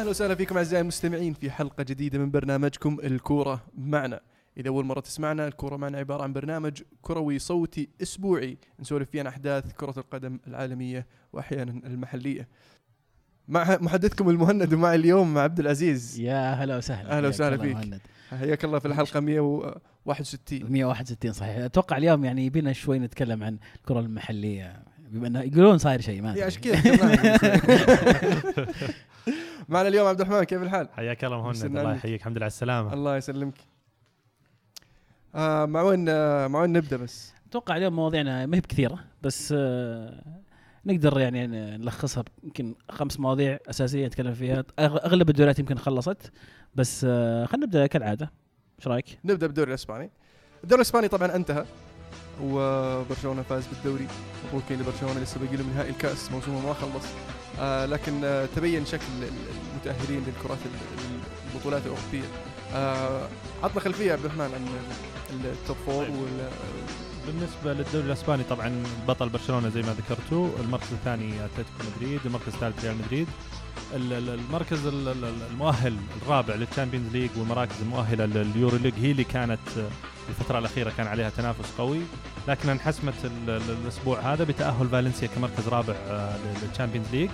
أهلا وسهلا فيكم أعزائي المستمعين في حلقة جديدة من برنامجكم الكورة معنا إذا أول مرة تسمعنا الكورة معنا عبارة عن برنامج كروي صوتي أسبوعي نسولف فيه عن أحداث كرة القدم العالمية واحيانا المحلية مع محدثكم المهند ومع اليوم مع عبد العزيز يا هلا وسهلا أهلا وسهلا فيك. مهند. حياك الله في الحلقة 161 161 صحيح أتوقع اليوم يعني يبينا شوي نتكلم عن الكرة المحلية بما إنه يقولون صاير شيء ما. عشان كذا تكلمنا. معنا اليوم عبد الرحمن كيف الحال؟ حياك الله مهند. الله يحييك الحمد لله على السلامة الله يسلمك آه مع وين آه مع وين نبدأ بس؟ أتوقع اليوم مواضيعنا ما هي بكثيرة بس آه، نقدر يعني نلخصها يمكن خمس مواضيع أساسية نتكلم فيها أغلب الدوريات يمكن خلصت بس آه، خلينا نبدأ كالعادة إيش رأيك؟ نبدأ بالدوري الإسباني الدوري الإسباني طبعا انتهى وبرشلونة فاز بالدوري مبروكين لبرشلونة لسه باقي له نهائي الكأس موسمه ما خلص لكن آه تبين شكل المتأهلين للكرات ال- البطولات الأوروبية آه عطنا خلفية عبد الرحمن عن ال top four طيب. وال بالنسبة للدوري الأسباني طبعا بطل برشلونة زي ما ذكرتوا المركز الثاني أتلتيكو مدريد المركز الثالث ريال مدريد المركز ال- ال- المؤهل الرابع لل Champions League والمراكز المؤهلة لل Euro League هي اللي كانت آه، الفترة الأخيرة كان عليها تنافس قوي. لكن انحسمت ال- ال- الأسبوع هذا بتأهل فالنسيا كمركز رابع آه، لل Champions League.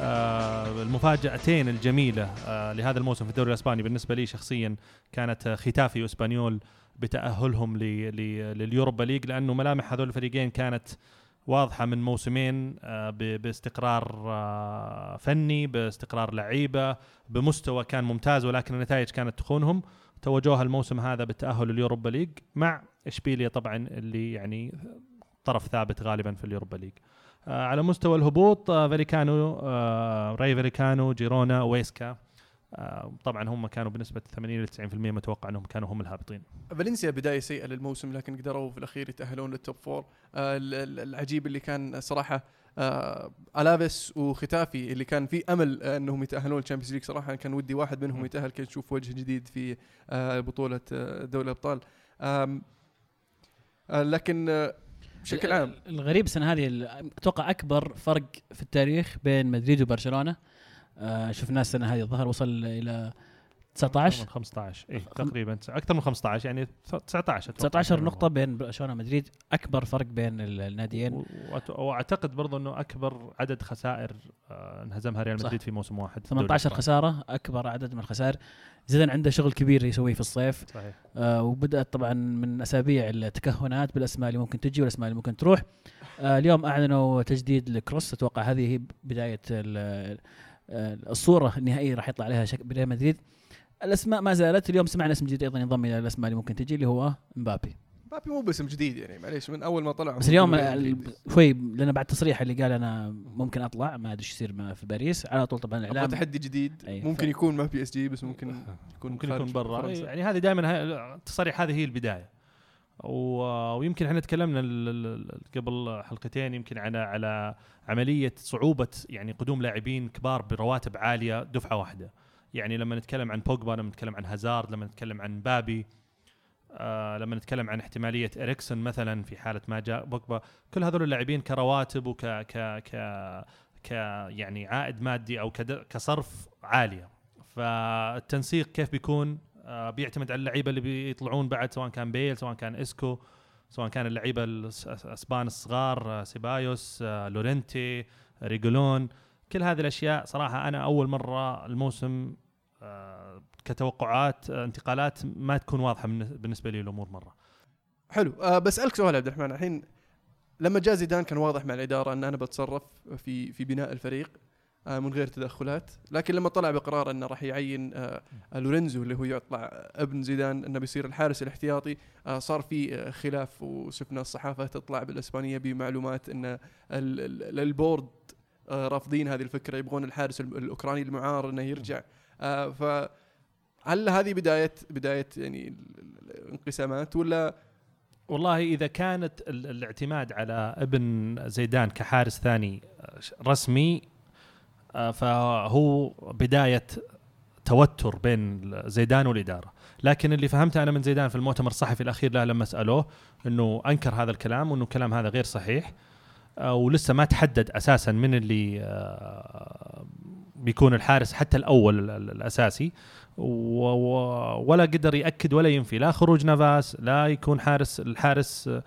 آه، المفاجأتين الجميلة آه، لهذا الموسم في الدوري الإسباني بالنسبة لي شخصيا كانت خيتافي وإسبانيول بتأهلهم ل- ل- لل Europa League لأنه ملامح هذول الفريقين كانت واضحة من موسمين آه، باستقرار آه، فني باستقرار لعيبة بمستوى كان ممتاز ولكن النتائج كانت تخونهم. توجوها الموسم هذا بالتاهل لل Europa League مع إشبيليا طبعا اللي يعني طرف ثابت غالبا في ال Europa League. آه، على مستوى الهبوط فايكانو رايو فايكانو جيرونا ويسكا. طبعا هم كانوا بنسبة 80 ل 90% متوقع أنهم كانوا هم الهابطين. فالنسيا بداية سيئة للموسم لكن قدروا في الأخير يتأهلون لل top four آه ال- ال- العجيب اللي كان صراحة آه ألافيس وخيتافي اللي كان في أمل آه أنهم يتأهلون لل Champions League صراحة كان ودي واحد منهم. يتأهل كي نشوف وجه جديد في آه بطولة آه دوري الأبطال. آه لكن آه بشكل عام. الغريب السنة هذه أتوقع أكبر فرق في التاريخ بين مدريد وبرشلونة. آه شفناه السنة هذه. الظاهر وصل إلى 19 من 15 اي تقريبا أكثر من 15 يعني 19 أتوقع. 19 نقطة بين برشلونة ومدريد أكبر فرق بين ال- الناديين. وأعتقد برضو إنه أكبر عدد خسائر آه، انهزمها ريال. مدريد في موسم واحد. في الدوري 18 الإسباني. خسارة أكبر عدد من الخسائر. زيدان عنده شغل كبير يسويه في الصيف. صحيح. آه وبدأت طبعا من أسابيع التكهنات بالأسماء اللي ممكن تجي والأسماء اللي ممكن تروح. آه اليوم أعلنوا تجديد لكروس. أتوقع هذه هي بداية آه، الصورة النهائية راح يطلع عليها شكل ريال مدريد. الأسماء ما زالت. اليوم سمعنا اسم جديد أيضا ينضم إلى الأسماء اللي ممكن تجي اللي هو مبابي. مبابي مو باسم جديد يعني معليش من أول ما طلع بس اليوم شوي لأن بعد تصريح اللي قال أنا ممكن أطلع ما أدري إيش يصير ما في باريس. على طول طبعا أبغى الإعلام تحدي جديد. أي، ممكن ف- يكون ما PSG بس ممكن يكون ممكن يكون برا. يعني هذه دائما التصاريح هذه هي البداية. ويمكن إحنا تكلمنا قبل حلقتين يمكن على على عملية صعوبة يعني قدوم لاعبين كبار برواتب عالية دفعة واحدة. يعني لما نتكلم عن بوجبا لما نتكلم عن هازارد لما نتكلم عن مبابي آه لما نتكلم عن احتمالية إريكسون مثلا في حالة ما جاء بوجبا. كل هذول اللاعبين كرواتب وك ك ك ك يعني عائد مادي أو كصرف عالية. فالتنسيق كيف بيكون؟ بيعتمد على اللعيبة اللي بيطلعون بعد سواء كان بيل سواء كان إسكو سواء كان اللعيبة الاسبان الصغار آه سيبايوس آه لورنتي ريجيلون. كل هذه الأشياء صراحة أنا أول مرة الموسم آه كتوقعات آه انتقالات ما تكون واضحة بالنسبة لي الأمور مرة. حلو. أه بسألك سؤال عبد الرحمن. الحين لما جاء زيدان كان واضح مع الإدارة إن أنا بتصرف في في بناء الفريق. آه من غير تدخلات. لكن لما طلع بقرار إنه راح يعين آه لورينزو اللي هو يطلع ابن زيدان إنه بيصير الحارس الاحتياطي آه صار في آه خلاف وشفنا الصحافة تطلع بالإسبانية بمعلومات إن ال- ال- البورد آه رافضين هذه الفكرة يبغون الحارس ال- الأوكراني المعار إنه يرجع. آه ف هل هذه بداية بداية يعني ال- ال- الانقسامات ولا؟ والله إذا كانت ال- الاعتماد على ابن زيدان كحارس ثاني آه، رسمي آه، فهو بداية توتر بين زيدان والاداره لكن اللي فهمته أنا من زيدان في المؤتمر الصحفي الأخير له لما سألوه إنه أنكر هذا الكلام وإنه الكلام هذا غير صحيح آه، ولسه ما تحدد أساسا من اللي آه، بيكون الحارس حتى الأول ال- ال- الأساسي. ولا قدر يأكد ولا ينفي. لا خروج نافاس لا يكون حارس الحارس آه،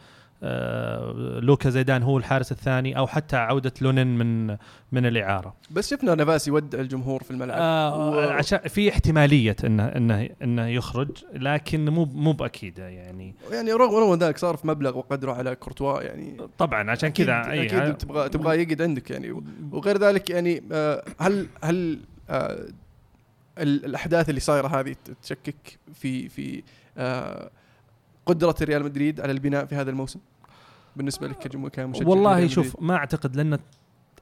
لوكا زيدان هو الحارس الثاني أو حتى عودة لونين من من الإعارة. بس شفنا نفاس يودع الجمهور في الملعب. آه و- عشان في احتمالية انه انه إنه يخرج لكن مو مو باكيده يعني. يعني رغم رغم ذلك صار في مبلغ وقدره على كورتوا يعني. طبعا عشان أكيد- كذا أي- أكيد تبغى تبغى يقعد عندك يعني. وغير ذلك يعني آه، هل هل آه، ال- الأحداث اللي صايرة هذه تشكك في في آه، قدرة ريال مدريد على البناء في هذا الموسم؟ بالنسبة لك كمشجع والله شوف؟ ما أعتقد لأن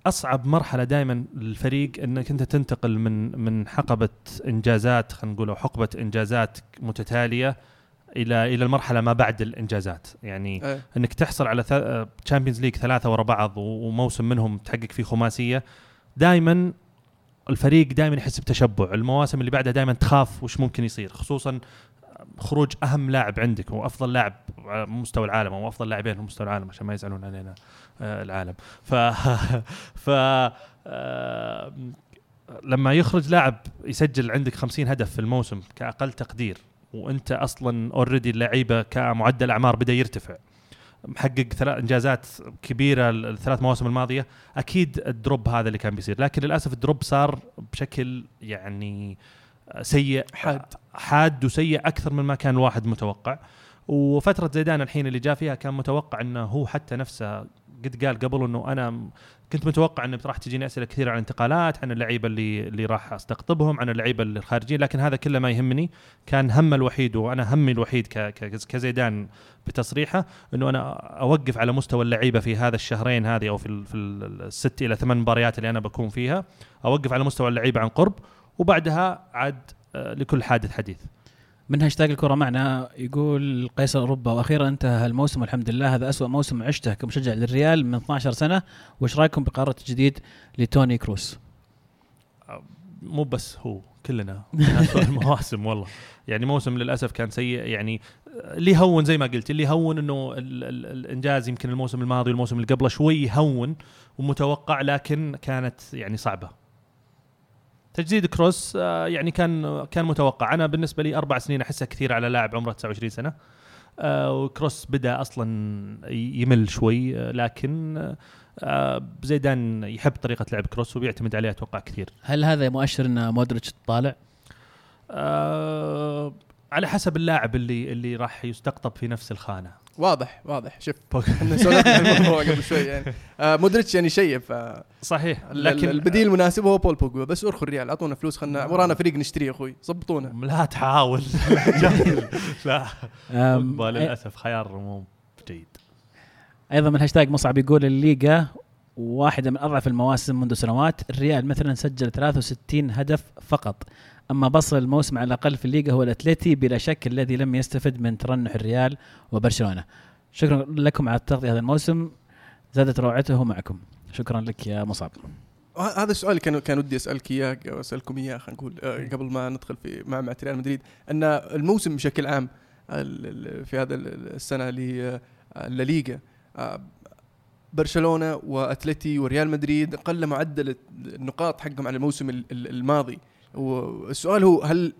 أصعب مرحلة دائما للفريق إنك أنت تنتقل من من حقبة إنجازات خلينا نقول حقبة إنجازات متتالية إلى إلى المرحلة ما بعد الإنجازات. يعني آه، إنك تحصل على Champions League ثلاثة ورا بعض وموسم منهم تحقق فيه خماسية. دائما الفريق دائما يحس بتشبع. المواسم اللي بعدها دائما تخاف وش ممكن يصير خصوصا خروج أهم لاعب عندك وافضل لاعب مستوى العالم أو أفضل لاعبين في مستوى العالم عشان ما يزعلون علينا آه، العالم. ف ف آه، لما يخرج لاعب يسجل عندك 50 هدف في الموسم كأقل تقدير وأنت أصلا already اللعيبة كمعدل أعمار بدأ يرتفع محقق ثلاث إنجازات كبيرة الثلاث مواسم الماضية أكيد ال drop هذا اللي كان بيصير. لكن للأسف ال drop صار بشكل يعني سيء حاد. حاد وسيء أكثر من ما كان الواحد متوقع. وفترة زيدان الحين اللي جاء فيها كان متوقع إنه هو حتى نفسه قد قال قبل إنه أنا كنت متوقع إنه راح تجيني أسئلة كثيرة عن الانتقالات عن اللعيبة اللي اللي راح أستقطبهم عن اللعيبة الخارجيين لكن هذا كله ما يهمني. كان هم الوحيد وأنا همي الوحيد كزيدان بتصريحه إنه أنا أوقف على مستوى اللعيبة في هذا الشهرين هذه أو في في ال- الست إلى ثمان مباريات اللي أنا بكون فيها. أوقف على مستوى اللعيبة عن قرب. وبعدها عاد آه، لكل حادث حديث. من هاشتاج الكرة معنا يقول قيصر أوروبا وأخيرا انتهى الموسم والحمد لله. هذا أسوأ موسم عشته كمشجع للريال من 12 سنة. وإيش رأيكم بقرار التجديد لتوني كروس؟ مو بس هو كلنا المواسم والله. يعني موسم للأسف كان سيء. يعني اللي يهون زي ما قلت اللي يهون إنه ال ال الإنجاز يمكن الموسم الماضي والموسم اللي قبله شوي يهون ومتوقع لكن كانت يعني صعبة. تجديد كروس آه، يعني كان كان متوقع. أنا بالنسبة لي أربع سنين أحسها كثير على لاعب عمره 29 سنة. آه، وكروس بدأ أصلا يمل شوي آه، لكن زيدان يحب طريقة لعب كروس وبيعتمد عليها أتوقع كثير. هل هذا مؤشر أن مودريتش طالع؟ على حسب اللاعب اللي اللي راح يستقطب في نفس الخانة. واضح واضح. شوف إحنا سولفنا عن الموضوع قبل شوي يعني. آه مودريتش يعني شيب ف صحيح. لكن البديل المناسب هو بول بوجبا. بس ارخوا الريال أعطونا فلوس خلنا ورانا فريق نشتريه أخوي. ظبطونا لا تحاول. لا بوجبا للأسف خيار مو جيد. أيضا من هاشتاج مصعب يقول الليغا واحدة من أضعف المواسم منذ سنوات. الريال مثلا سجل 63 هدف فقط. أما بطل الموسم على الأقل في الليغا هو الاتلتي بلا شك الذي لم يستفد من ترنح الريال وبرشلونة. شكرا لكم على التغطية هذا الموسم. زادت روعته معكم. شكرا لك يا مصعب. هذا السؤال اللي كان كان ودي أسألك إياه أسألكم إياه خلينا نقول آه، قبل ما ندخل في معمعة ريال مدريد. أن الموسم بشكل عام في هذا ال- السنة للليغا برشلونة واتلتي وريال مدريد قل معدل النقاط حقهم على الموسم ال- ال- الماضي. والسؤال هو هل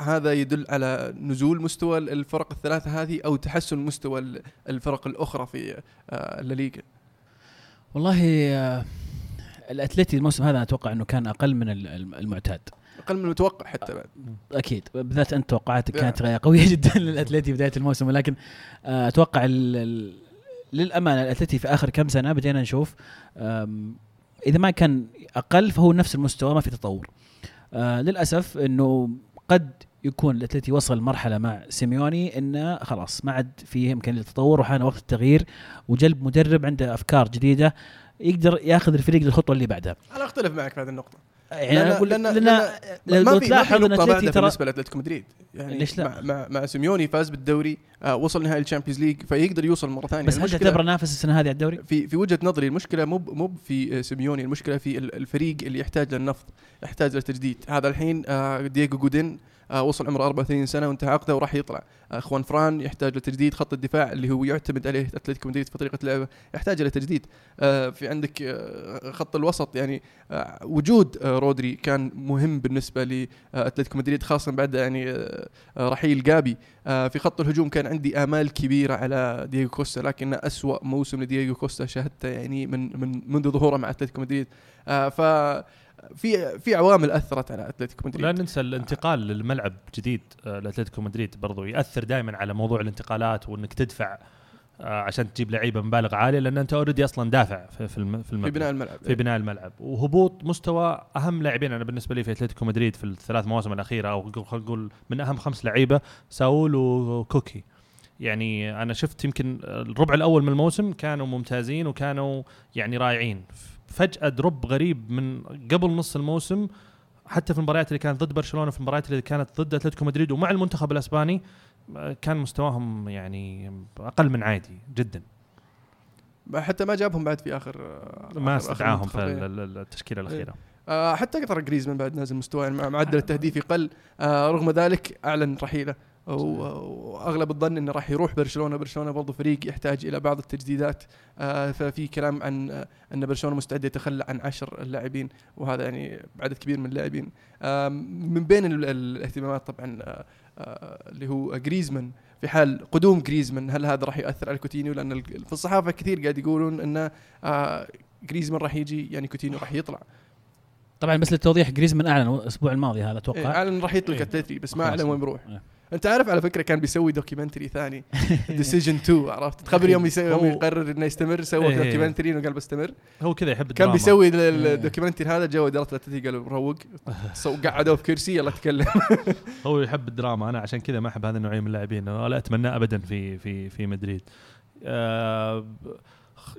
هذا يدل على نزول مستوى الفرق الثلاثة هذه أو تحسن مستوى ال- الفرق الأخرى في آه، الليغا والله آه، الاتلتي الموسم هذا أتوقع إنه كان أقل من ال- الم- المعتاد. أقل من المتوقع حتى بعد. أكيد. بالذات انت توقعاتك كانت قوية جدا للاتلتي بداية الموسم ولكن آه، أتوقع للأمانة الاتلتي في آخر كم سنة بدينا نشوف إذا ما كان أقل فهو نفس المستوى ما في تطور. آه، للأسف إنه قد يكون الأتلتي وصل مرحلة مع سيميوني إنه خلاص ما عاد فيه إمكانية للتطور وحان وقت التغيير وجلب مدرب عنده أفكار جديدة يقدر ياخذ الفريق للخطوة اللي بعدها. أنا أختلف معك في هذه النقطة. يعني أنا أقول لك لأن- لأن لو ما في ما في نقطة ترى بالنسبة لأتلتيكو مدريد يعني ليش لا؟ مع, مع, مع سيميوني فاز بالدوري آه وصل نهائي ال Champions League فيقدر يوصل مرة ثانية بس هل تعتبره نافس السنة هذه على الدوري؟ في في وجهة نظري المشكلة مو مو في آه، سيميوني المشكلة في ال- الفريق اللي يحتاج للنفض يحتاج للتجديد هذا الحين آه دييغو جودين وصل عمره 34 سنة وانتهى عقده وراح يطلع. آه خوان فران يحتاج لتجديد خط الدفاع اللي هو يعتمد عليه أتلتيكو مدريد في طريقة لعبه يحتاج إلى تجديد. آه في عندك آه خط الوسط يعني آه وجود آه رودري كان مهم بالنسبة لأتلتيكو مدريد خاصة بعد يعني آه آه رحيل جابي. آه في خط الهجوم كان عندي آمال كبيرة على دييغو كوستا لكن أسوأ موسم لدييغو كوستا شاهدته يعني من من منذ ظهوره مع أتلتيكو مدريد. آه ف في في عوامل أثرت على أتلتيكو مدريد. لا ننسى الانتقال للملعب جديد آه، لأتلتيكو مدريد برضو. يأثر دائما على موضوع الانتقالات وإنك تدفع آه، عشان تجيب لعيبة مبالغ عالية لأن أنت already أصلا دافع في في الم- في. بناء الملعب. في بناء الملعب. وهبوط مستوى أهم لاعبين. أنا بالنسبة لي في أتلتيكو مدريد في الثلاث مواسم الأخيرة أو خلينا نقول من أهم خمس لعيبة ساول وكوكي. يعني أنا شفت يمكن الربع الأول من الموسم كانوا ممتازين وكانوا يعني رائعين. فجأة drop غريب من قبل نص الموسم حتى في المباريات اللي كانت ضد برشلونة في المباريات اللي كانت ضد أتلتيكو مدريد ومع المنتخب الأسباني كان مستواهم يعني أقل من عادي جدا. حتى ما جابهم بعد في اخر ما استدعاهم في التشكيلة الأخيرة. آه حتى قطر جريزمان بعد نازل مستواه يعني مع معدل التهديفي قل آه رغم ذلك أعلن رحيله. واغلب الظن إنه راح يروح برشلونة. برشلونة برضو فريق يحتاج إلى بعض التجديدات. آه ففي كلام عن آه إن برشلونة مستعد يتخلى عن عشر لاعبين وهذا يعني عدد كبير من اللاعبين. من بين ال- ال- الاهتمامات طبعا آه اللي هو جريزمان. في حال قدوم جريزمان هل هذا راح يأثر على كوتينيو؟ لأن في الصحافة كثير قاعد يقولون ان جريزمان راح يجي يعني كوتينيو راح يطلع. طبعا بس للتوضيح جريزمان أعلن الأسبوع الماضي هذا إيه، أتوقع أعلن راح يترك إيه. اتلتي بس ما. أعلن وين بيروح. إيه. أنت عارف على فكرة كان بيسوي documentary ثاني. decision 2 عرفت؟ تخبر يوم يسوي يوم يقرر إنه يستمر سوى إيه. documentary وقال بستمر. هو كذا يحب كان الدراما. بيسوي ال- ال- إيه. ال documentary هذا جو إدارة الاتلتي قالوا روق. قعدوه في كرسي يلا تكلم. هو يحب الدراما. أنا عشان كذا ما أحب هذا النوعية من اللاعبين. ولا اتمناه ابدا في في في مدريد. آه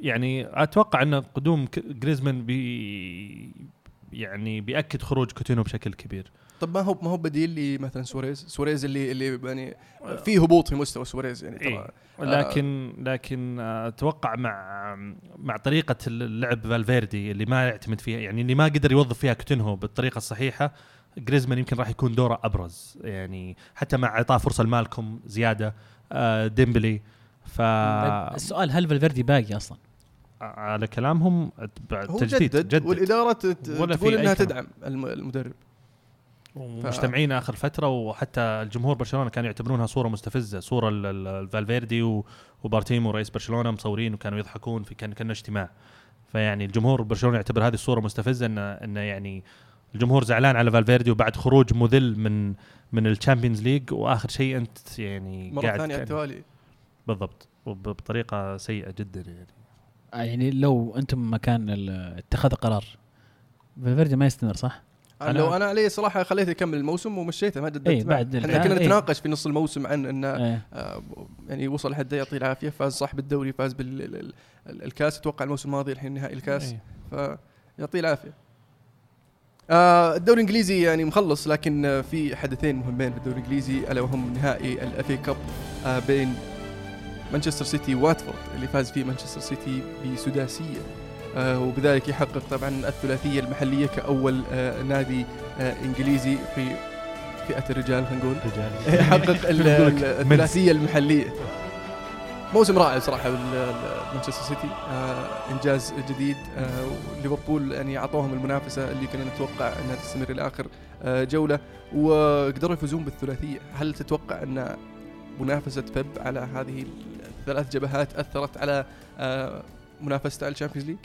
يعني أتوقع أن قدوم جريزمان بي يعني بيأكد خروج كوتينو بشكل كبير. طب ما هو ما هو بديل لمثلا سواريز. سواريز اللي اللي يعني في هبوط في مستوى سواريز يعني ترى. إيه. لكن لكن آه، أتوقع مع مع طريقة اللعب فالفيردي اللي ما يعتمد فيها يعني اللي ما قدر يوظف فيها كوتينهو بالطريقة الصحيحة جريزمان يمكن راح يكون دوره أبرز. يعني حتى مع إعطاء فرصة لمالكم زيادة آه، ديمبلي. ف السؤال هل فالفيردي باقي أصلا؟ على كلامهم تجديد جدد, جدد. والإدارة تقول في أي انها. تدعم الم- المدرب. ومجتمعين آخر فترة وحتى الجمهور برشلونة كانوا يعتبرونها صورة مستفزة صورة ال- ال- الفالفيردي و- وبارتوميو رئيس برشلونة مصورين وكانوا يضحكون في كان كأنه اجتماع. فيعني الجمهور برشلونة يعتبر هذه الصورة مستفزة انه انه يعني الجمهور زعلان على فالفيردي وبعد خروج مذل من من ال Champions League وآخر شيء أنت يعني مرة قاعد ثانية على التوالي. بالضبط. وبطريقة سيئة جدا يعني. يعني لو أنتم مكان اتخاذ قرار فالفيردي ما يستمر صح؟ أنا لو أنا علي صراحة خليته يكمل الموسم ومشيته ما جددت معه. بعد إحنا كنا. نتناقش في نص الموسم عن انه إيه آه، يعني وصل لحد يعطيه العافية فاز صاحب الدوري فاز بالكاس أتوقع الموسم الماضي الحين نهائي الكاس إيه. فيعطيه العافية آه، الدوري الإنجليزي يعني مخلص لكن في حدثين مهمين في الدوري الإنجليزي ألا وهم نهائي ال FA Cup آه، بين مانشستر سيتي وواتفورد اللي فاز فيه مانشستر سيتي بسداسية وبذلك يحقق طبعا الثلاثية المحلية كأول آه، نادي آه، إنجليزي في فئة الرجال خلينا نقول. رجال. يحقق. الثلاثية المحلية. موسم رائع صراحة مانشستر سيتي. آه إنجاز جديد. آه ليفربول يعني اعطوهم المنافسة اللي كنا نتوقع إنها تستمر إلى آخر آه جولة. وقدروا يفوزون بالثلاثية. هل تتوقع أن منافسة بيب على هذه الثلاث جبهات أثرت على آه منافسته على ال Champions League؟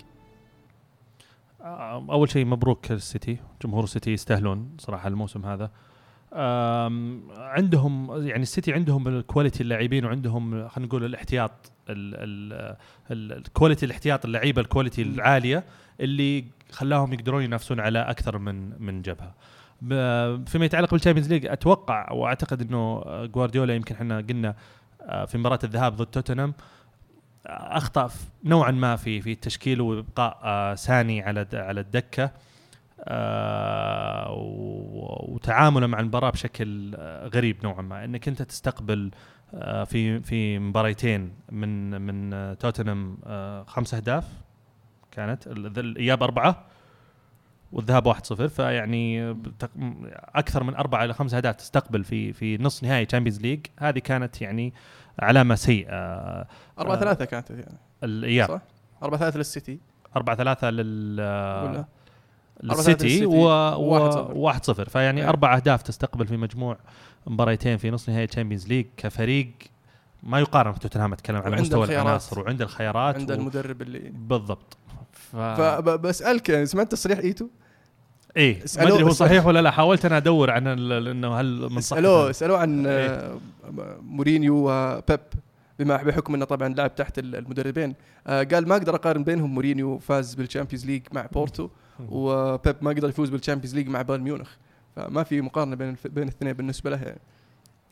آه، أول شيء مبروك السيتي جمهور السيتي يستاهلون صراحة الموسم هذا عندهم يعني السيتي عندهم ال quality اللاعبين وعندهم خلينا نقول الاحتياط ال- ال- ال- ال quality الاحتياط اللعيبة ال quality. العالية اللي خلاهم يقدرون ينافسون على أكثر من من جبهة فيما يتعلق بال Champions League أتوقع وأعتقد إنه جوارديولا يمكن إحنا قلنا آه، في مباراة الذهاب ضد توتنهام أخطأ نوعا ما في في التشكيل وإبقاء آه، ساني على د- على الدكة آه، وتعامله مع المباراة بشكل آه، غريب نوعا ما. إنك أنت تستقبل آه، في في مباريتين من من آه، توتنهام آه، خمس أهداف كانت الإياب أربعة والذهاب 1-0 فيعني أكثر من أربع إلى خمس أهداف تستقبل في في نصف نهائي Champions League هذه كانت يعني علامه سيئه 4 3 كانت يعني. صح؟ 4 3 للسيتي. 4 3 لل ولا؟ للسيتي و وواحد صفر. 1 0 فيعني إيه. أربع أهداف تستقبل في مجموع مباريتين في نصف نهائي Champions League كفريق ما يقارن في توتنهام أتكلم على مستوى. العناصر وعنده الخيارات عند و... المدرب اللي بالضبط. ف... فبسالك يعني سمعت تصريح إيتو؟ إيه ما اسألوه- أدري هو صحيح ولا لا حاولت أنا أدور عن ال- إنه هل من صحته سألوه سألوه عن إيه. آه، مورينيو وبيب بما بحكم إنه طبعا لعب تحت المدربين. آه، قال ما أقدر أقارن بينهم مورينيو فاز بال Champions League مع بورتو وبيب ما قدر يفوز بال Champions League مع بايرن ميونخ. فما في مقارنة بين بين الاثنين بالنسبة له يعني.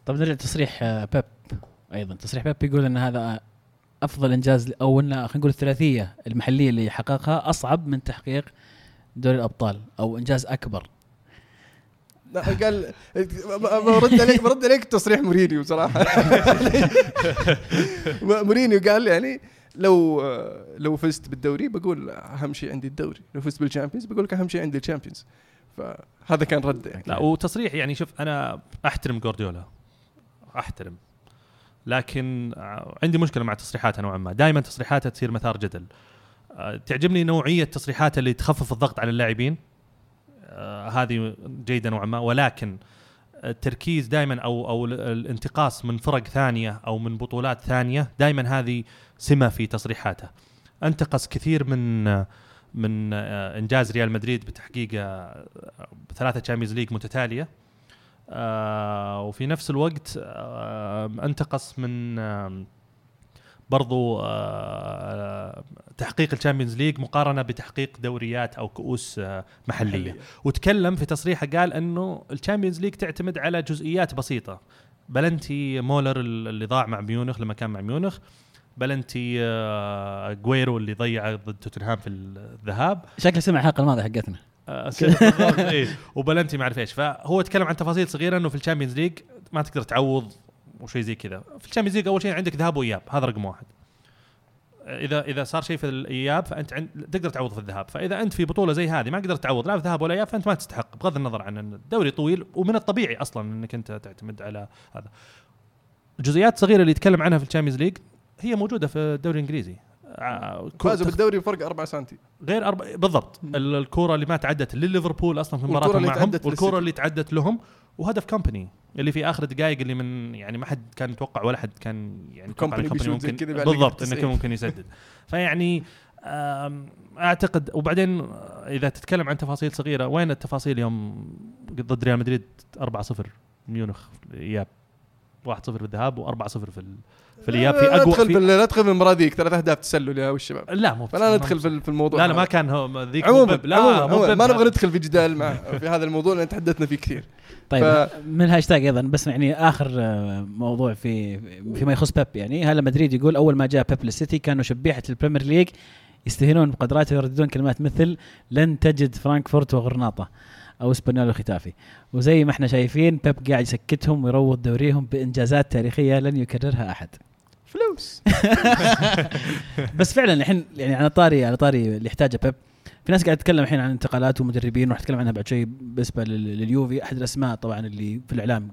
طب نرجع تصريح آه، بيب أيضا. تصريح بيب يقول إن هذا أفضل إنجاز أو إن خلينا نقول الثلاثية المحلية اللي حققها أصعب من تحقيق دوري الأبطال أو إنجاز أكبر. لا قال برد عليك برد عليك تصريح مورينيو صراحة. مورينيو قال يعني لو لو فزت بالدوري بقول أهم شيء عندي الدوري لو فزت بال Champions بقول لك أهم شيء عندي ال Champions. فهذا كان رد يعني. لا وتصريح يعني شوف أنا أحترم جوارديولا أحترم. لكن عندي مشكلة مع تصريحاته نوعا ما. دائما تصريحاته تصير مثار جدل. تعجبني نوعية تصريحاته اللي تخفف الضغط على اللاعبين. آه، هذه جيدة نوعا ما. ولكن التركيز دائما أو أو ال- الانتقاص من فرق ثانية أو من بطولات ثانية دائما هذه سمة في تصريحاته. أنتقص كثير من من آه، إنجاز ريال مدريد بتحقيق آه، ثلاثة Champions League متتالية. آه وفي نفس الوقت آه أنتقص من آه برضو آه تحقيق ال Champions League مقارنة بتحقيق دوريات أو كؤوس آه محلية. وتكلم في تصريحه قال إنه ال Champions League تعتمد على جزئيات بسيطة. بلنتي مولر اللي ضاع مع ميونخ لما كان مع ميونخ. بلنتي أجويرو اللي ضيع ضد توتنهام في الذهاب. شكله سمع الحلقة الماضية حقتنا. آه، إيه. وبلنتي ما اعرف إيش. فهو تكلم عن تفاصيل صغيرة إنه في ال Champions League ما تقدر تعوض وشيء زي كذا. في ال Champions League أول شيء عندك ذهاب وإياب هذا رقم واحد. إذا إذا صار شيء في الإياب فأنت عند تقدر تعوض في الذهاب. فإذا أنت في بطولة زي هذه ما قدرت تعوض لا في ذهاب ولا إياب فأنت ما تستحق بغض النظر عن إن الدوري طويل ومن الطبيعي أصلا إنك أنت تعتمد على هذا. الجزئيات الصغيره اللي يتكلم عنها في ال Champions League هي موجودة في الدوري الإنجليزي. آه، فازوا بالدوري بفرق 4 سم غير الأربع بالضبط. الكورة اللي ما تعدت لليفربول أصلا في مباراتهم اللي معهم والكورة. اللي تعدت لهم وهدف كومباني اللي في آخر الدقائق اللي من يعني ما حد كان يتوقع ولا حد كان يعني كومباني ممكن بالضبط إنه 90. ممكن يسدد. فيعني أعتقد وبعدين إذا تتكلم عن تفاصيل صغيرة وين التفاصيل يوم ضد ريال مدريد 4-0 ميونخ؟ في الاياب 1-0 في الذهاب و4-0 في ال- في الإياب في اقوى تدخل في لا تدخل في المباراه ذيك ثلاث اهداف تسلل يا والشباب لا مو فلا ندخل في في الموضوع لا لا. ما كان هو ذيك عموما. لا عموما, مو عموما ما. نبغى ندخل في جدال مع في هذا الموضوع لأن تحدثنا فيه كثير طيب ف- من الهاشتاج أيضا بس يعني آخر آه، موضوع في فيما يخص بيب يعني هلا مدريد يقول أول ما جاء بيب للسيتي كانوا شبيحة ال Premier League يستهينون بقدراته ويرددون كلمات مثل لن تجد فرانكفورت وغرناطة أو اسبانيول وختافي وزي ما إحنا شايفين بيب قاعد يسكتهم ويروض دوريهم بإنجازات تاريخية لن يكررها أحد. فلوس. بس فعلا الحين يعني على طاري على طاري اللي يحتاجه بيب. في ناس قاعد تتكلم الحين عن انتقالات ومدربين وراح نتكلم عنها بعد شوي بالنسبة لل- لليوفي. أحد الأسماء طبعا اللي في الإعلام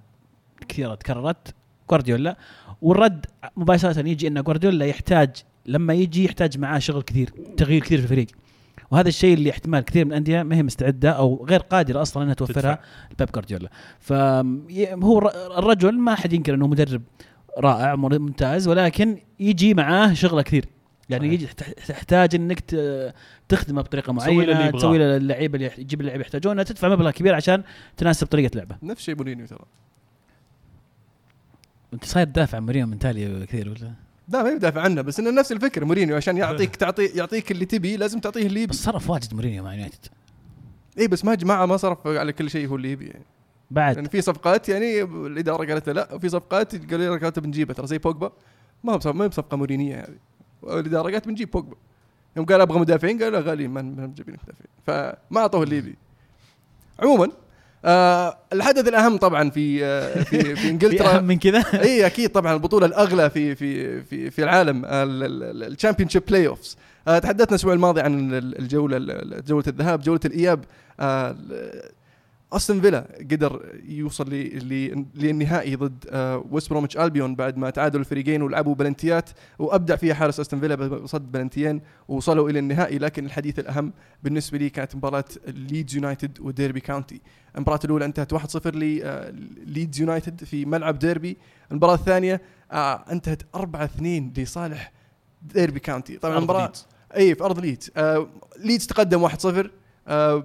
كثيرة تكررت جوارديولا والرد مباشرة يجي إن جوارديولا يحتاج لما يجي يحتاج معاه شغل كثير تغيير كثير في الفريق. وهذا الشيء اللي احتمال كثير من الأندية ما هي مستعدة أو غير قادرة أصلا إنها توفرها. لبيب جوارديولا فهو الرجل ما حد ينكر إنه مدرب رائع ممتاز ولكن يجي معاه شغلة كثير يعني. يجي تح- تحتاج إنك ت- تخدمه بطريقة تسوي له اللي معينه. تسوي له اللعيبه اللي يح- تجيب اللعيبه يحتاجونها تدفع مبلغ كبير عشان تناسب طريقة لعبه نفس شيء مورينيو ترى أنت صاير تدافع عن مورينيو من تالي كثير ولا لا ما يدافع عنه بس إنه نفس الفكرة مورينيو عشان يعطيك تعطي يعطيك اللي تبي لازم تعطيه اللي يبي. بس صرف واجد مورينيو مع يونايتد. اي بس ما جماعة ما صرف على كل شيء هو اللي يبي. يعني بعد. يعني في صفقات يعني الإدارة قالت له لا وفي صفقات قالوا لنا قالت بنجيبها ترى زي بوجبا. ما هو ما هي بصفقة مورينية هذه. الإدارة قالت بنجيب بوجبا. يوم قال أبغى مدافعين قالوا لا غاليين ما نجيب لك مدافعين. فما أعطوه اللي يبي. عموما آه الحدث الأهم طبعا في آه في في إنجلترا. أهم من كذا؟ إي أكيد طبعا البطولة الأغلى في في في في العالم ال Championship playoffs تحدثنا الأسبوع الماضي عن ال- الجولة ال- جولة الذهاب جولة الإياب. آه، استون فيلا قدر يوصل للنهائي ضد آه، ويست بروميتش البيون بعد ما تعادلوا الفريقين ولعبوا بلنتيات. وأبدع فيها حارس استون فيلا بصد بلنتيين ووصلوا إلى النهائي لكن الحديث الأهم بالنسبة لي كانت مباراة ليدز يونايتد وديربي كاونتي. المباراة الأولى انتهت 1-0 لليدز يونايتد في ملعب ديربي. المباراة الثانية آه، انتهت 4-2 لصالح ديربي كاونتي. طبعا المباراه. اي في أرض ليدز آه ليدز تقدم 1-0 آه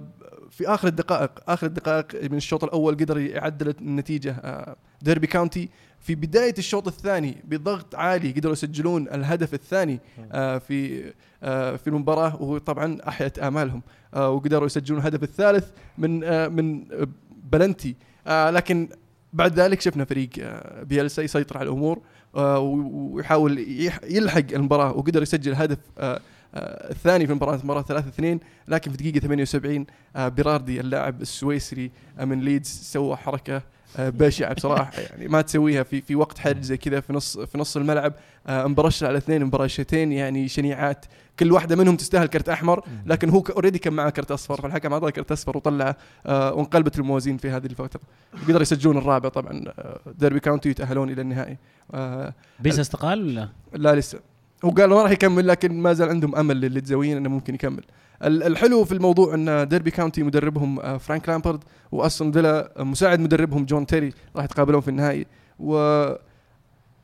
في آخر الدقائق آخر الدقائق من الشوط الأول قدر يعدل النتيجة آه ديربي كاونتي في بداية الشوط الثاني بضغط عالي قدروا يسجلون الهدف الثاني آه في آه في المباراة وطبعا أحيت آمالهم. آه وقدروا يسجلون الهدف الثالث من آه من آه، بلنتي آه لكن بعد ذلك شفنا فريق آه بيلسا يسيطر على الأمور آه ويحاول يح- يلحق المباراة وقدر يسجل آه آه الثاني في المباراة المباراه 3 2 لكن في دقيقة 78 آه بيراردي اللاعب السويسري آه من ليدز سوى حركة آه بشعة بصراحة. يعني ما تسويها في في وقت حرج زي كذا في نص في نص الملعب. آه مبرشة على اثنين مبرشتين يعني شنيعات. كل واحدة منهم تستاهل كرت أحمر لكن هو already كان معه كرت أصفر. فالحكم أعطاه كرت أصفر وطلعه آه وانقلبت الموازين في هذه الفترة. وقدروا يسجلون الرابع طبعا. آه ديربي كاونتي يتأهلون إلى النهائي. آه بيلسا استقال ولا؟ لا لسه. هو قال ما راح يكمل لكن ما زال عندهم أمل للتزوين إنه ممكن يكمل. ال- الحلو في الموضوع إن ديربي كاونتي مدربهم فرانك لامبرد وأستون فيلا مساعد مدربهم جون تيري راح يتقابلون في النهائي. و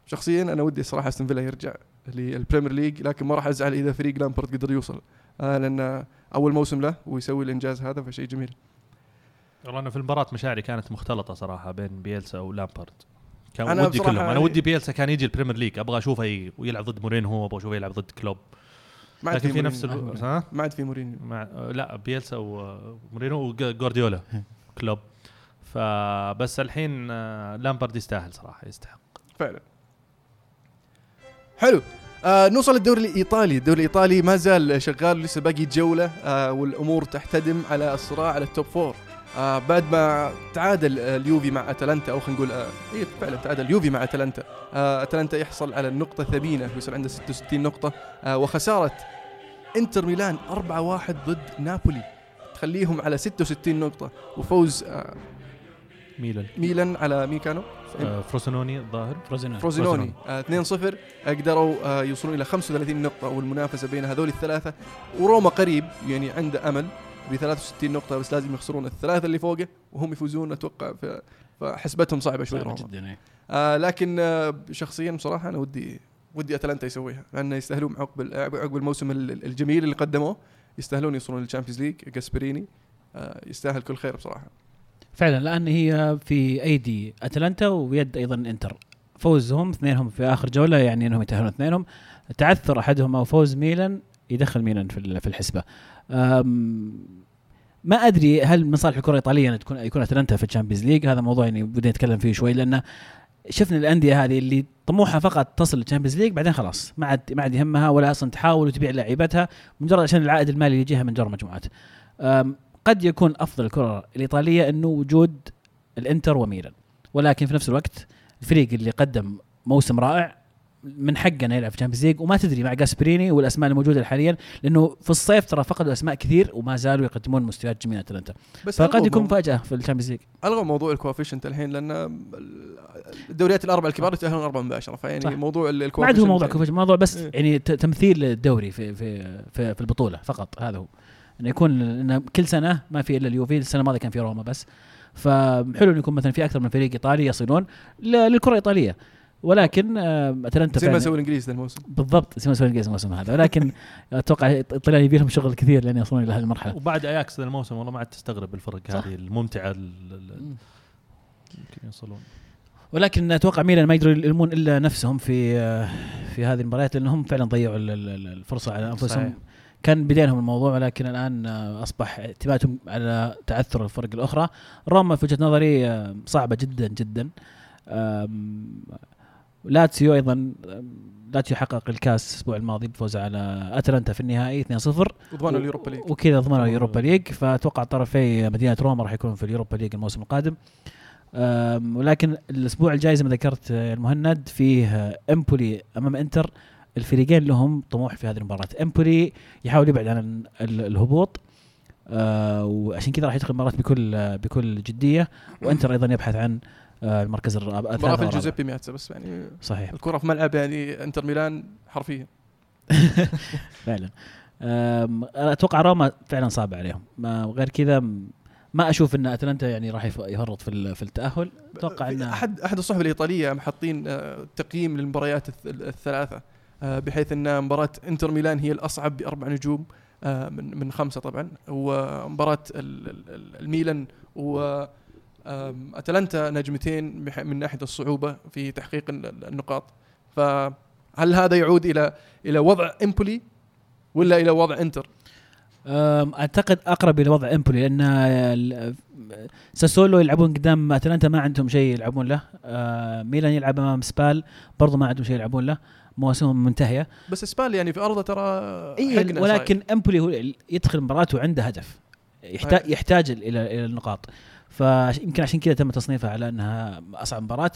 شخصيا أنا ودي صراحة استون فيلا يرجع لل Premier League لكن ما راح أزعل إذا فريق لامبرد قدر يوصل آه لأن أول موسم له ويسوي الإنجاز هذا فشيء جميل. والله أنا في المباراة مشاعري كانت مختلطة صراحة بين بيلسا ولامبارد كان أنا ودي كلهم. أنا يعني- ودي بيلسا كان يجي ال Premier League. أبغى أشوفه ي- ويلعب ضد مورينهو أبغى أشوفه يلعب ضد كلوب. ما عاد لكن في. نفس ألو... ها؟ ما عاد في مورينيو. مع لا بيلسا ومورينو وجوارديولا كلوب. فبس الحين آه، لامبارد يستاهل صراحة يستحق. فعلا. حلو. آه نوصل للدوري الإيطالي، الدوري الإيطالي ما زال شغال لسه باقي جولة. آه والأمور تحتدم على الصراع على ال top four آه بعد ما تعادل آه اليوفي مع أتلانتا أو خلينا نقول آه إيه فعلا تعادل اليوفي مع أتلانتا. آه أتلانتا يحصل على النقطه الثمينه ويصير عنده 66 نقطة. آه وخسارة إنتر ميلان 4-1 ضد نابولي. تخليهم على 66 نقطة. وفوز آه ميلان. ميلان على مين كانوا؟ آه، فروسينوني الظاهر. فروزينو فروزينوني آه 2-0 آه قدروا آه يوصلون إلى 35 نقطة والمنافسة بين هذول الثلاثة. وروما قريب يعني عنده أمل. ب 63 نقطة بس لازم يخسرون الثلاثة اللي فوقه وهم يفوزون أتوقع فحسبتهم صعبة شوي صعبة روما جدا إيه. آه لكن آه شخصيا بصراحة أنا ودي ودي أتلانتا يسويها لأنه يستاهلون عقب عقب الموسم ال- الجميل اللي قدموه يستاهلون يوصلون لل Champions League. جاسبريني آه يستاهل كل خير بصراحة. فعلا لأن هي في أيدي أتلانتا ويد أيضا إنتر. فوزهم اثنينهم في آخر جولة يعني إنهم يتأهلون اثنينهم. تعثر احدهما وفوز ميلان يدخل ميلان في ال- في الحسبة. ما أدري هل من صالح الكرة الإيطالية ان تكون يكون أتلانتا في ال Champions League؟ هذا موضوع يعني بدنا نتكلم فيه شوي لأن شفنا الأندية هذه اللي طموحها فقط تصل لل Champions League بعدين خلاص ما عاد ما عاد يهمها ولا أصلا تحاول وتبيع لاعيبتها مجرد عشان العائد المالي اللي يجيها من دور المجموعات. أم، قد يكون أفضل الكرة الإيطالية إنه وجود الإنتر وميلان ولكن في نفس الوقت الفريق اللي قدم موسم رائع من حقه انه يلعب في ال Champions League وما تدري مع جاسبريني والأسماء الموجودة حاليا لأنه في الصيف ترى فقدوا أسماء كثير وما زالوا يقدمون مستويات جميلة أتلانتا. بس فقد يكون مفاجأة في ال Champions League ألغوا موضوع ال coefficient الحين لأن الدوريات الأربع الكبار يتأهلون أربعة مباشرة فيعني صح. موضوع ال- ما عاد ال coefficient هو موضوع يعني- كوفيش موضوع بس إيه. يعني تمثيل الدوري في في في, في البطولة فقط هذا هو. إنه يكون إنه كل سنة ما في إلا اليوفي السنة الماضية كان في روما بس. فحلو إنه يكون مثلا في أكثر من فريق إيطالي يصلون للكرة الإيطالية. ولكن آه، اتلانتا زي ما سوى الانجليز ذا الموسم. بالضبط زي ما سوى الانجليز الموسم هذا. ولكن أتوقع الطليان يبي لهم شغل كثير لين يوصلون إلى هذه المرحلة. وبعد اياكس ذا الموسم والله ما عاد تستغرب الفرق صح. هذه الممتعة ال- ال- يمكن يوصلون. ولكن أتوقع ميلان ما يقدروا يلمون إلا نفسهم في آه، في هذه المباريات لانهم فعلا ضيعوا ال- ال- الفرصة على أنفسهم. صحيح. كان بيدينهم الموضوع ولكن الآن آه، أصبح اعتمادهم على تعثر الفرق الأخرى. روما في وجهة نظري آه، صعبة جدا جدا. لاتسيو أيضا لاتسيو حقق الكاس الأسبوع الماضي بفوزه على أتلانتا في النهائي 2-0 وضمنوا ال Europa League. وكذا ضمنوا ال Europa League. فأتوقع طرفي مدينة روما راح يكونوا في ال Europa League الموسم القادم. ولكن الأسبوع الجاي زي ما ذكرت المهند فيه إمبولي أمام إنتر. الفريقين لهم طموح في هذه المباراة. إمبولي يحاول يبعد عن ال- الهبوط. آه وعشان كذا راح يدخل المباراة بكل بكل جدية. وإنتر أيضا يبحث عن المركز الرابع مباراه الثالث في والرابع. الجوزيبي مياتزا بس يعني صحيح. الكرة في ملعب يعني إنتر ميلان حرفيا. فعلا. أتوقع روما فعلا صعب عليهم. ما غير كذا ما أشوف إن أتلانتا يعني راح يفرط في في التأهل. أتوقع ان احد أحد الصحف الإيطالية محطين آه، تقييم للمباريات الث- الثلاثة آه، بحيث إن مباراة إنتر ميلان هي الأصعب بأربع نجوم آه، من من خمسة طبعا ومباراة ال- ال- ال- الميلان و أتلانتا نجمتين من ناحية الصعوبة في تحقيق ال- ال- النقاط. فهل هذا يعود إلى إلى وضع إمبولي ولا إلى وضع إنتر؟ أعتقد أقرب إلى وضع إمبولي لأن ساسولو يلعبون قدام أتلانتا ما عندهم شيء يلعبون له. ميلان يلعب أمام سبال برضو ما عندهم شيء يلعبون له. مواسمهم منتهية. بس سبال يعني في أرضه ترى إيه ولكن إمبولي هو يدخل المباراة وعنده هدف. يحتاج أي. يحتاج إلى إلى النقاط. فيمكن عشان كذا تم تصنيفها على أنها أصعب مباراة.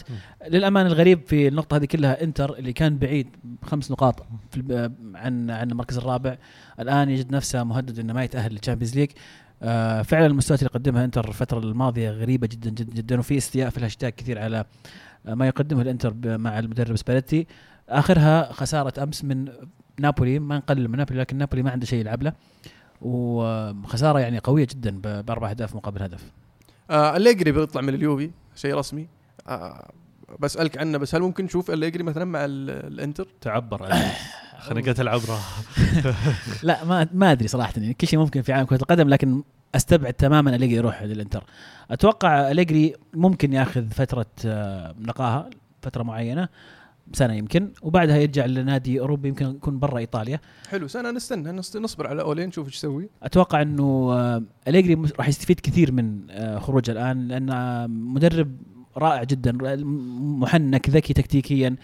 للأمانة الغريب في النقطة هذه كلها إنتر اللي كان بعيد خمس نقاط عن عن المركز الرابع الآن يجد نفسه مهدد إنه ما يتأهل لل Champions League. آه فعلا المستويات اللي قدمها إنتر الفترة الماضية غريبة جدا جدا جدا وفي استياء في الهاشتاج كثير على آه، ما يقدمه الإنتر مع المدرب سباليتي. آخرها خسارة أمس من نابولي ما نقلل من نابولي لكن نابولي ما عنده شيء يلعب له. وخسارة يعني قوية جدا بأربع أهداف مقابل هدف. آه أليجري بيطلع من اليوفي شيء رسمي. آه بسألك عنه بس هل ممكن نشوف أليجري مثلا مع ال- الإنتر؟ تعبر عليه خنقت العبره لا ما ما أدري صراحة. يعني كل شيء ممكن في عالم كرة القدم لكن أستبعد تماما أليجري يروح للإنتر. أتوقع أليجري ممكن ياخذ فترة آه، نقاهة فترة معينة. سنة يمكن وبعدها يرجع لنادي أوروبي يمكن يكون برا إيطاليا. حلو سنة نستنى نست- نصبر على أولين نشوف إيش يسوي. أتوقع إنه آه، أليجري راح يستفيد كثير من آه، خروجه الآن لأن آه، مدرب رائع جدا محنك ذكي تكتيكيا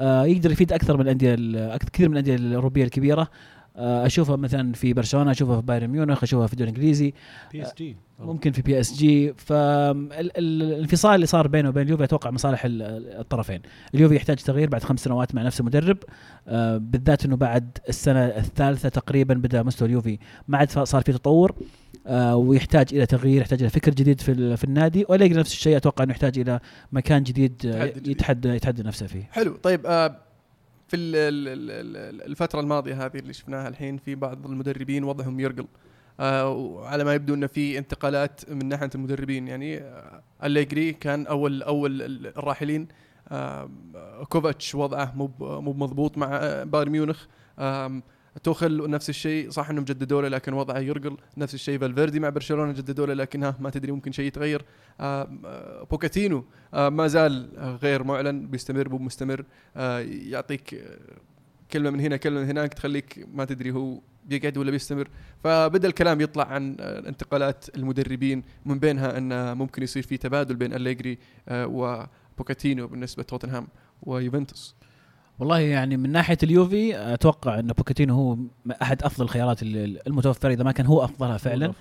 يقدر يفيد أكثر من الأندية كثير من الأندية الأوروبية الكبيرة. آه، اشوفه مثلا في برشلونة اشوفه في بايرن ميونخ اشوفه في الدوري الإنجليزي. بي اس جي ممكن في بي اس جي فالانفصال اللي صار بينه وبين اليوفي أتوقع مصالح ال- الطرفين. اليوفي يحتاج تغيير بعد خمس سنوات مع نفس المدرب. آه، بالذات إنه بعد السنة الثالثة تقريبا بدأ مستوى اليوفي ما عاد صار في تطور. آه، ويحتاج إلى تغيير يحتاج إلى فكر جديد في في النادي. وأليجري نفس الشيء أتوقع إنه يحتاج إلى مكان جديد. يتحدى يتحدى نفسه فيه. حلو. طيب آه في ال- ال- ال- ال- الفترة الماضية هذه اللي شفناها الحين في بعض المدربين وضعهم يرقل. آه وعلى ما يبدو انه في انتقالات من ناحية المدربين. يعني آه أليجري كان اول أول ال- الراحلين آه كوفاتش وضعه مو مو مضبوط مع بايرن ميونخ. توخل نفس الشيء صح إنهم جددوا له لكن وضعه يرقل. نفس الشيء فالفيردي مع برشلونة جددوا له لكن ها ما تدري ممكن شيء يتغير. آم، آه، بوكاتينو آه، ما زال آه، غير معلن بيستمر مو مستمر. آه، يعطيك آه، كلمة من هنا كلمة من هناك تخليك ما تدري هو بيقعد ولا بيستمر. فبدأ الكلام يطلع عن آه، انتقالات المدربين من بينها إن ممكن يصير في تبادل بين أليجري آه، وبوكاتينو بالنسبة لتوتنهام ويوفنتوس. والله يعني من ناحية اليوفي أتوقع إن بوكيتينو هو أحد أفضل الخيارات ال- المتوفرة إذا ما كان هو أفضلها فعلا.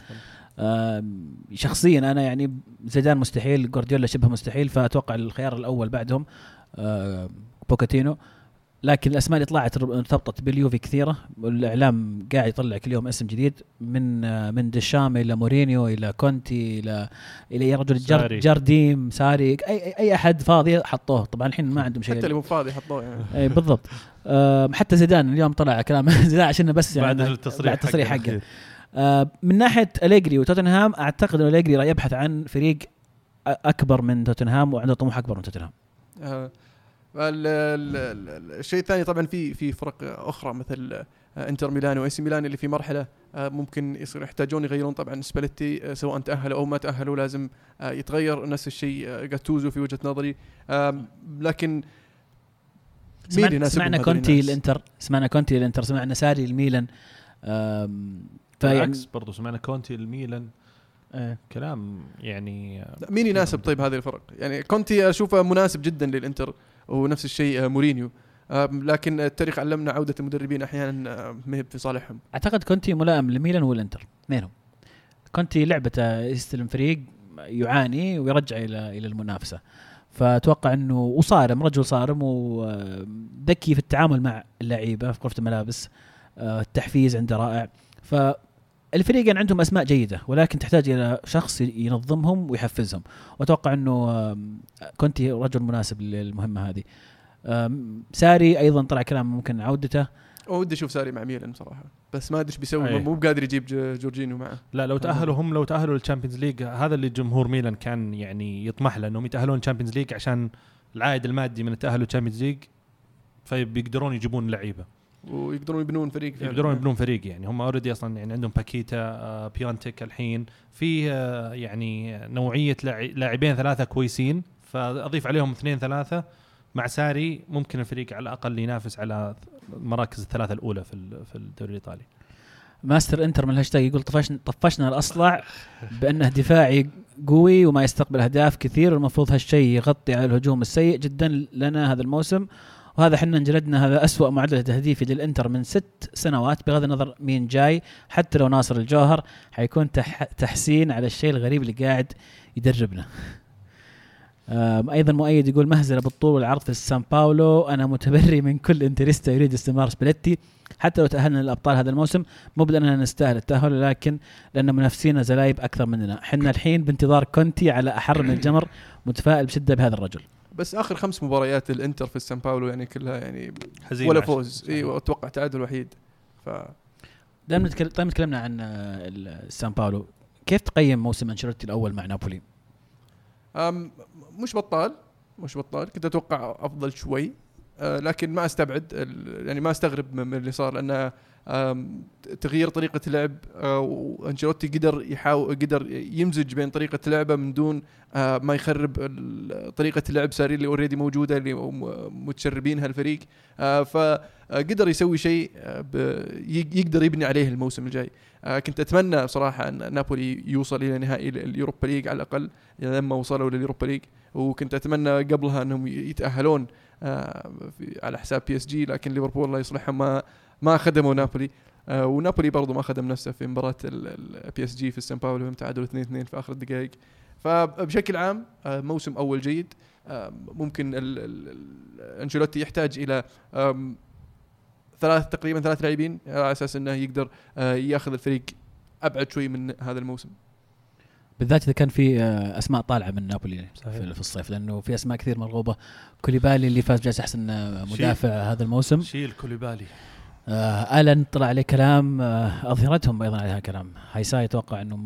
شخصيا أنا يعني زيدان مستحيل جوارديولا شبه مستحيل فأتوقع الخيار الأول بعدهم آم، بوكاتينو لكن الأسماء اللي طلعت ارتبطت باليوفي كثيرة. والاعلام قاعد يطلع كل يوم اسم جديد من من ديشام إلى مورينيو إلى كونتي إلى إلى يا رجل جار ساري. جارديم ساري أي أي أي أحد فاضي حطوه. طبعا الحين ما عندهم شيء. حتى اللي مو فاضي حطوه يعني. إي بالضبط. آه حتى زيدان اليوم طلع كلام. زيدان عشان بس يعني بعد التصريح بعد التصريح حقه. آه من ناحية أليجري وتوتنهام أعتقد أن أليجري راح يبحث عن فريق أكبر من توتنهام وعنده طموح أكبر من توتنهام. ال- الشيء الثاني طبعا في في فرق أخرى مثل آه، إنتر ميلان وإي سي ميلان اللي في مرحلة آه، ممكن يصير يحتاجون يغيرون طبعا سباليتي آه، سواء تأهلوا أو ما تأهلوا لازم يتغير نفس الشيء جاتوزو في وجهة نظري. لكن سمعنا, سمعنا كونتي؟ الانتر سمعنا كونتي الانتر سمعنا ساري الميلان بالعكس برضو سمعنا كونتي الميلان كلام يعني مين يناسب طيب هذه الفرق؟ يعني كونتي أشوفه مناسب جدا للإنتر. ونفس الشيء آه، مورينيو. آم، لكن التاريخ علمنا عودة المدربين أحيانا آه، ما في صالحهم أعتقد كونتي ملائم للميلان والإنتر اثنينهم كونتي لعبته يستلم فريق يعاني ويرجع إلى إلى المنافسة. فأتوقع إنه وصارم رجل صارم وذكي في التعامل مع اللعيبه في غرفه الملابس آه، التحفيز عنده رائع. فالفريقين عندهم أسماء جيدة ولكن تحتاج إلى شخص ينظمهم ويحفزهم. وأتوقع إنه كونتي رجل مناسب للمهمة هذه. ساري أيضا طلع كلام ممكن عودته. ودي أشوف ساري مع ميلان صراحة. بس ما أدري إيش بيسوي. مو بقادر يجيب جورجينيو معه. لا لو تأهلوا هم لو تأهلوا لل Champions League هذا اللي جمهور ميلان كان يعني يطمح له إنهم يتأهلون لل Champions League عشان العائد المادي من التاهل لل Champions League فبيقدرون يجيبون لعيبة. ويقدرون يبنون فريق فعلاً. يقدرون يبنون فريق يعني. هم already أصلا يعني عندهم باكيتا آه، بيونتك الحين. في آه، يعني نوعية لاعبين ثلاثة كويسين. فأضيف عليهم اثنين ثلاثة. مع ساري ممكن الفريق على الأقل ينافس على المراكز الثلاثة الأولى في ال- في الدوري الإيطالي. ماستر إنتر من الهاشتاج يقول طفشنا طفشنا الأصلع بأنه دفاعي قوي وما يستقبل أهداف كثير. والمفروض هالشيء يغطي على الهجوم السيء جدا لنا هذا الموسم. وهذا إحنا انجلدنا هذا أسوأ معدل تهديفي للإنتر من ست سنوات بغض النظر مين جاي. حتى لو ناصر الجوهر حيكون تح تحسين على الشيء الغريب اللي قاعد يدربنا. أيضا مؤيد يقول مهزلة بالطول والعرض في سان باولو. أنا متبري من كل انتريستا يريد استمرار سبليتي. حتى لو تأهلنا للأبطال هذا الموسم مو لاننا نستاهل التأهل لكن لأن منافسينا زلايب أكثر مننا. إحنا الحين بانتظار كونتي على أحر من الجمر متفائل بشدة بهذا الرجل. بس آخر خمس مباريات الإنتر في السان باولو يعني كلها يعني هزيمه ولا فوز. إيوه أتوقع تعادل وحيد. ف دائما نتكلم دائما تكلمنا عن ال- سان باولو. كيف تقيم موسم أنشيلوتي الأول مع نابولي؟ أم مش بطال مش بطال. كنت أتوقع أفضل شوي. أه لكن ما أستبعد ال- يعني ما أستغرب من اللي صار لأنه تغيير طريقة اللعب أه، وأنشيلوتي قدر يحاول قدر يمزج بين طريقة لعبه من دون أه، ما يخرب طريقة اللعب ساري اللي already موجودة اللي متشربينها الفريق. أه، فقدر يسوي شيء يقدر يبني عليه الموسم الجاي. كنت أتمنى صراحة أن نابولي يوصل إلى نهائي ال Europa League على الأقل لما وصلوا لل Europa League. وكنت أتمنى قبلها أنهم يتأهلون آه، على حساب PSG لكن ليفربول الله يصلحهم ما ما خدموا نابولي. آه، ونابولي برضو ما خدم نفسه في مباراة ال PSG في السان باولو تعادلوا 2 2 في آخر الدقائق. فبشكل عام آه، موسم أول جيد. آه، ممكن ال- ال- ال- أنشيلوتي يحتاج إلى ثلاث تقريبا ثلاث لاعبين على أساس إنه يقدر يأخذ الفريق أبعد شوي من هذا الموسم. بالذات إذا كان في أسماء طالعة من نابولي صحيح. في الصيف لأنه في أسماء كثير مرغوبة. كوليبالي اللي فاز بجائزة أحسن مدافع هذا الموسم. شيل كوليبالي. ألن طلع عليه كلام آه أظهرتهم أيضا عليها كلام. هايساي يتوقع إنه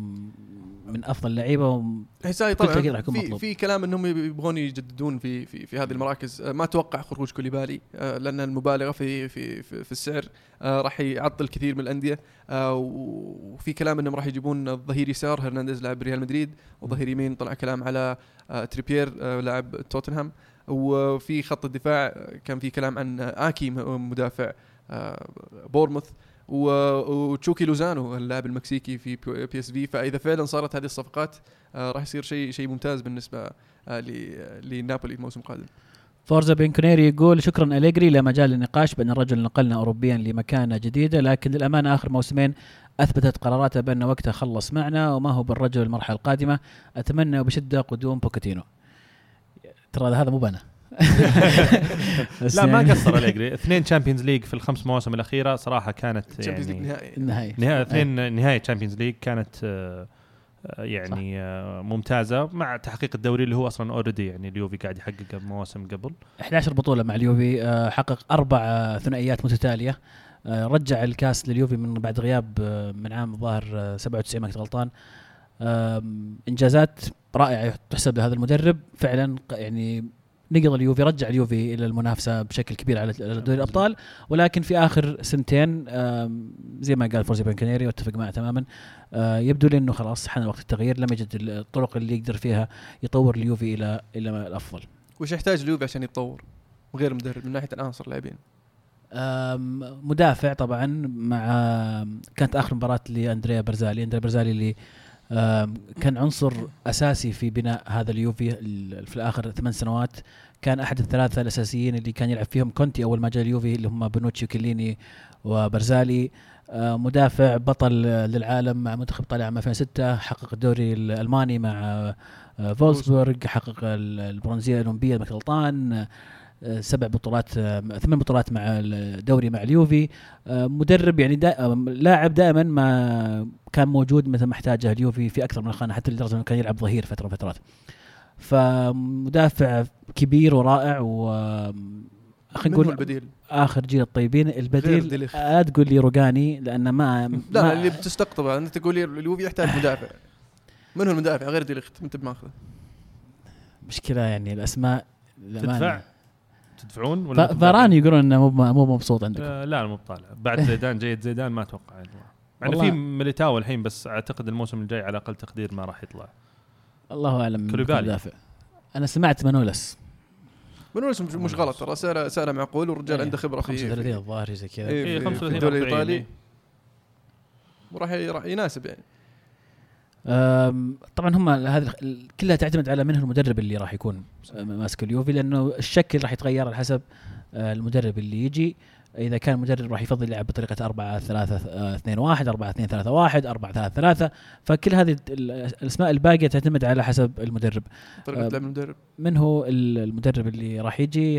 من أفضل اللعيبة هيساي طبعا في. في كلام إنهم يبغون يجددون في في في هذه المراكز. آه، ما أتوقع خروج كوليبالي آه، لأن المبالغة في في في, في السعر آه، راح يعطل كثير من الأندية. آه، وفي كلام إنهم راح يجيبون الظهير يسار هرنانديز لاعب ريال مدريد وظهير يمين طلع كلام على آه، تريبير آه، لاعب توتنهام. وفي خط الدفاع آه، كان في كلام عن آه، آكي مدافع. آه، بورموث وتشوكي لوزانو اللاعب المكسيكي في PSV فإذا فعلا صارت هذه الصفقات آه، راح يصير شيء شيء ممتاز بالنسبة آه، لنابولي الموسم القادم فورزا بنكونيري يقول شكرا أليجري لا مجال للنقاش بأن الرجل نقلنا أوروبيا لمكانة جديدة لكن للأمانة آخر موسمين أثبتت قراراته بأن وقته خلص معنا وما هو بالرجل المرحلة القادمة. أتمنى بشدة قدوم بوكيتينو. ترى هذا مو بس لا ما قصر اليجري اثنين Champions League في الخمس مواسم الأخيرة صراحة كانت Champions League يعني نهائي. النهاية نهايه اثنين نهايه Champions League كانت آه، آه، يعني آه، ممتازة مع تحقيق الدوري اللي هو أصلا already يعني اليوفي قاعد يحققه بمواسم قبل. 11 بطولة مع اليوفي حقق أربع آه، ثنائيات متتالية. آه، رجع الكاس لليوفي من بعد غياب من عام الظاهر آه، 97 ما كنت غلطان. إنجازات رائعة تحسب لهذا المدرب. فعلا يعني نقل اليوفي رجع اليوفي إلى المنافسة بشكل كبير على دوري الأبطال. ولكن في آخر سنتين زي ما قال فوزي بنكنيري وأتفق معه تماما آه، يبدو لي إنه خلاص حان وقت التغيير. لم يجد الطرق اللي يقدر فيها يطور اليوفي إلى إلى الأفضل. وش يحتاج اليوفي عشان يتطور؟ وغير مدرب من ناحية العناصر اللاعبين. مدافع طبعا مع كانت آخر مباراة لأندريا برزالي. أندريا برزالي اللي كان عنصر أساسي في بناء هذا اليوفي ال- في الآخر ثمان سنوات. كان أحد الثلاثة الأساسيين اللي كان يلعب فيهم كونتي أول ما جاء اليوفي اللي هم بنوتشي وكيليني وبرزالي. مدافع بطل للعالم مع منتخب ايطاليا عام 2006 حقق الدوري الألماني مع آه، فولسبورغ حقق ال- البرونزية الأولمبية غلطان؟ سبع بطولات ثمان بطولات مع الدوري مع اليوفي. مدرب يعني دا لاعب دائما ما كان موجود مثل ما احتاجه اليوفي في أكثر من خانة حتى لدرجة إنه كان يلعب ظهير فترة من فترات فمدافع كبير ورائع و خلينا نقول البديل؟ آخر جيل الطيبين. البديل. لا تقول لي روجاني لأن ما لا ما لا اللي بتستقطبه. أنت تقول لي اليوفي يحتاج مدافع. من هو المدافع غير ديليخت؟ انت بماخذه مشكلة يعني الأسماء. تدفع. تدفعون ولا فاراني يقولون إنه مو مو مبسوط عندكم. آه لا مو بطالع. بعد زيدان جيد زيدان ما أتوقع يعني. مع انه. في ميليتاو الحين بس أعتقد الموسم الجاي على أقل تقدير ما راح يطلع. الله أعلم. المدافع أنا سمعت هو اسمه مش- مش غلط. ترى سعره سعره معقول والرجال إيه، عنده خبرة في 35 في- الظاهر زي كذا. في- 35 في الدوري 40 الإيطالي. إيه. وراح راح يناسب يعني. طبعا هم هذه كلها تعتمد على من هو المدرب اللي راح يكون ماسك اليوفي لأنه الشكل راح يتغير على حسب آه، المدرب اللي يجي. إذا كان المدرب راح يفضل يلعب بطريقة 4 3 2 1 4 2 3 1 4 3 3 فكل هذه ال- الأسماء الباقية تعتمد على حسب المدرب. طريقة لعب المدرب. من هو ال- المدرب اللي راح يجي؟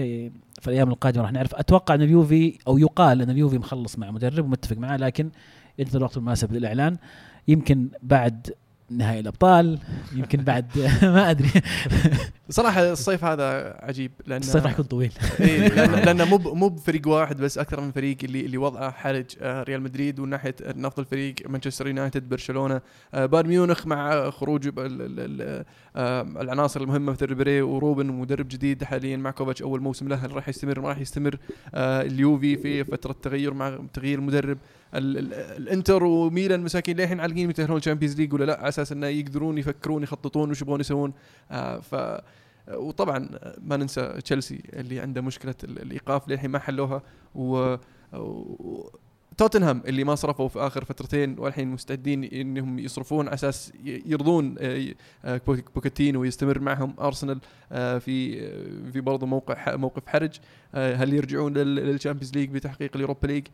في الأيام القادمة راح نعرف. أتوقع أن اليوفي أو يقال أن اليوفي مخلص مع مدرب ومتفق معه لكن ينتظر الوقت المناسب للإعلان. يمكن بعد نهائي الأبطال. يمكن بعد ما أدري. صراحة الصيف هذا عجيب لأن الصيف راح يكون طويل. إيه لأن لأنه مو مو بفريق واحد بس أكثر من فريق اللي اللي وضعه حرج آه، ريال مدريد وناحيه افضل فريق مانشستر يونايتد برشلونة. آه، بايرن ميونخ مع خروج آه، العناصر المهمة مثل ريبيري وروبن ومدرب جديد حاليا مع كوفاتش أول موسم له هل راح يستمر ما راح يستمر. اليوفي في فترة تغير مع تغيير المدرب ال- ال- الانتر وميلان مساكين للحين عالقين يتاهلون ال Champions League ولا لا؟ على أساس إنه يقدرون يفكرون يخططون وش يبغون يسوون. آه، ف وطبعا ما ننسى تشيلسي اللي عنده مشكلة ال- الإيقاف للحين ما حلوها و... توتنهام اللي ما صرفوا في آخر فترتين والحين مستعدين إنهم يصرفون على أساس يرضون آه، آه، بوك- بوكيتينو ويستمر معهم. أرسنال آه، في في برضه موقع موقف حرج. هل يرجعون لل- لل Champions League بتحقيق ال Europa League؟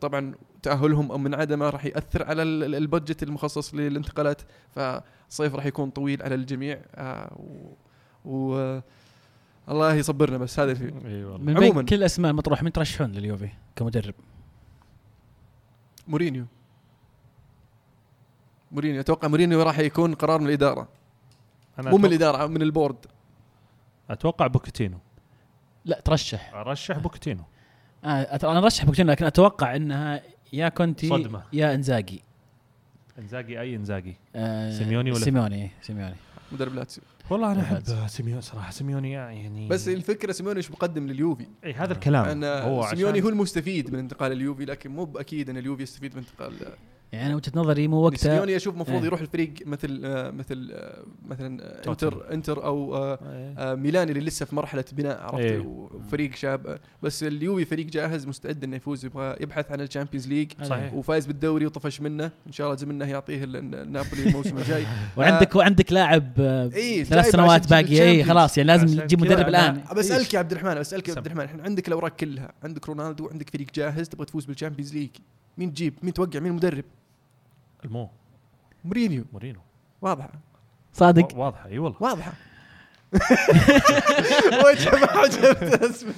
طبعا تأهلهم أو من عدمه راح يأثر على ال- ال- ال budget المخصص للانتقالات فالصيف راح يكون طويل على الجميع. و, الله يصبرنا بس هذا في إي والله. من عموماً. بين كل الاسماء المطروحة من ترشحون لليوفي كمدرب؟ مورينيو. مورينيو أتوقع مورينيو راح يكون قرار من الإدارة. أنا مو من الإدارة من ال board. أتوقع بوكيتينو. لا ترشح. أرشح بوكيتينو. آه أت- أنا أرشح بوكيتينو لكن أتوقع إنها يا كونتي صدمة. يا إنزاجي. إنزاجي أي إنزاجي؟ آه سيميوني ولا- سيميوني سيميوني. مدرب لاتسيو. والله أنا. أحب سيميوني صراحة سيميوني يعني بس الفكرة سيميوني إيش مقدم لليوفي إي هذا الكلام أن هو سيميوني عشان- هو المستفيد من انتقال اليوفي لكن مو بأكيد أن اليوفي يستفيد من انتقال يعني أنا وجهة نظري مو وقتها سيميوني أشوف المفروض إيه. يروح الفريق مثل آه، مثل آه، مثلا آه،. إنتر إنتر أو آه، إيه. ميلان اللي لسه في مرحلة بناء عرفت إيه. وفريق شاب بس اليوفي فريق جاهز مستعد إنه يفوز يبغى يبحث عن ال Champions League صحيح. وفايز بالدوري وطفش منه إن شاء الله زمنه يعطيه ال- ال- نابولي الموسم الجاي وعندك وعندك لاعب إيه، ثلاث سنوات باقيه اي. خلاص يعني لازم تجيب مدرب الآن بسالك يا عبد الرحمن بسالك يا. عبد الرحمن الحين عندك الأوراق كلها عندك رونالدو عندك فريق جاهز تبغى تفوز بال Champions League مين تجيب مين توقع مين المدرب المو مورينيو. مورينو واضحة. صادق. وا- واضحة إي والله. واضحة. وجه ما عجبت أسمك.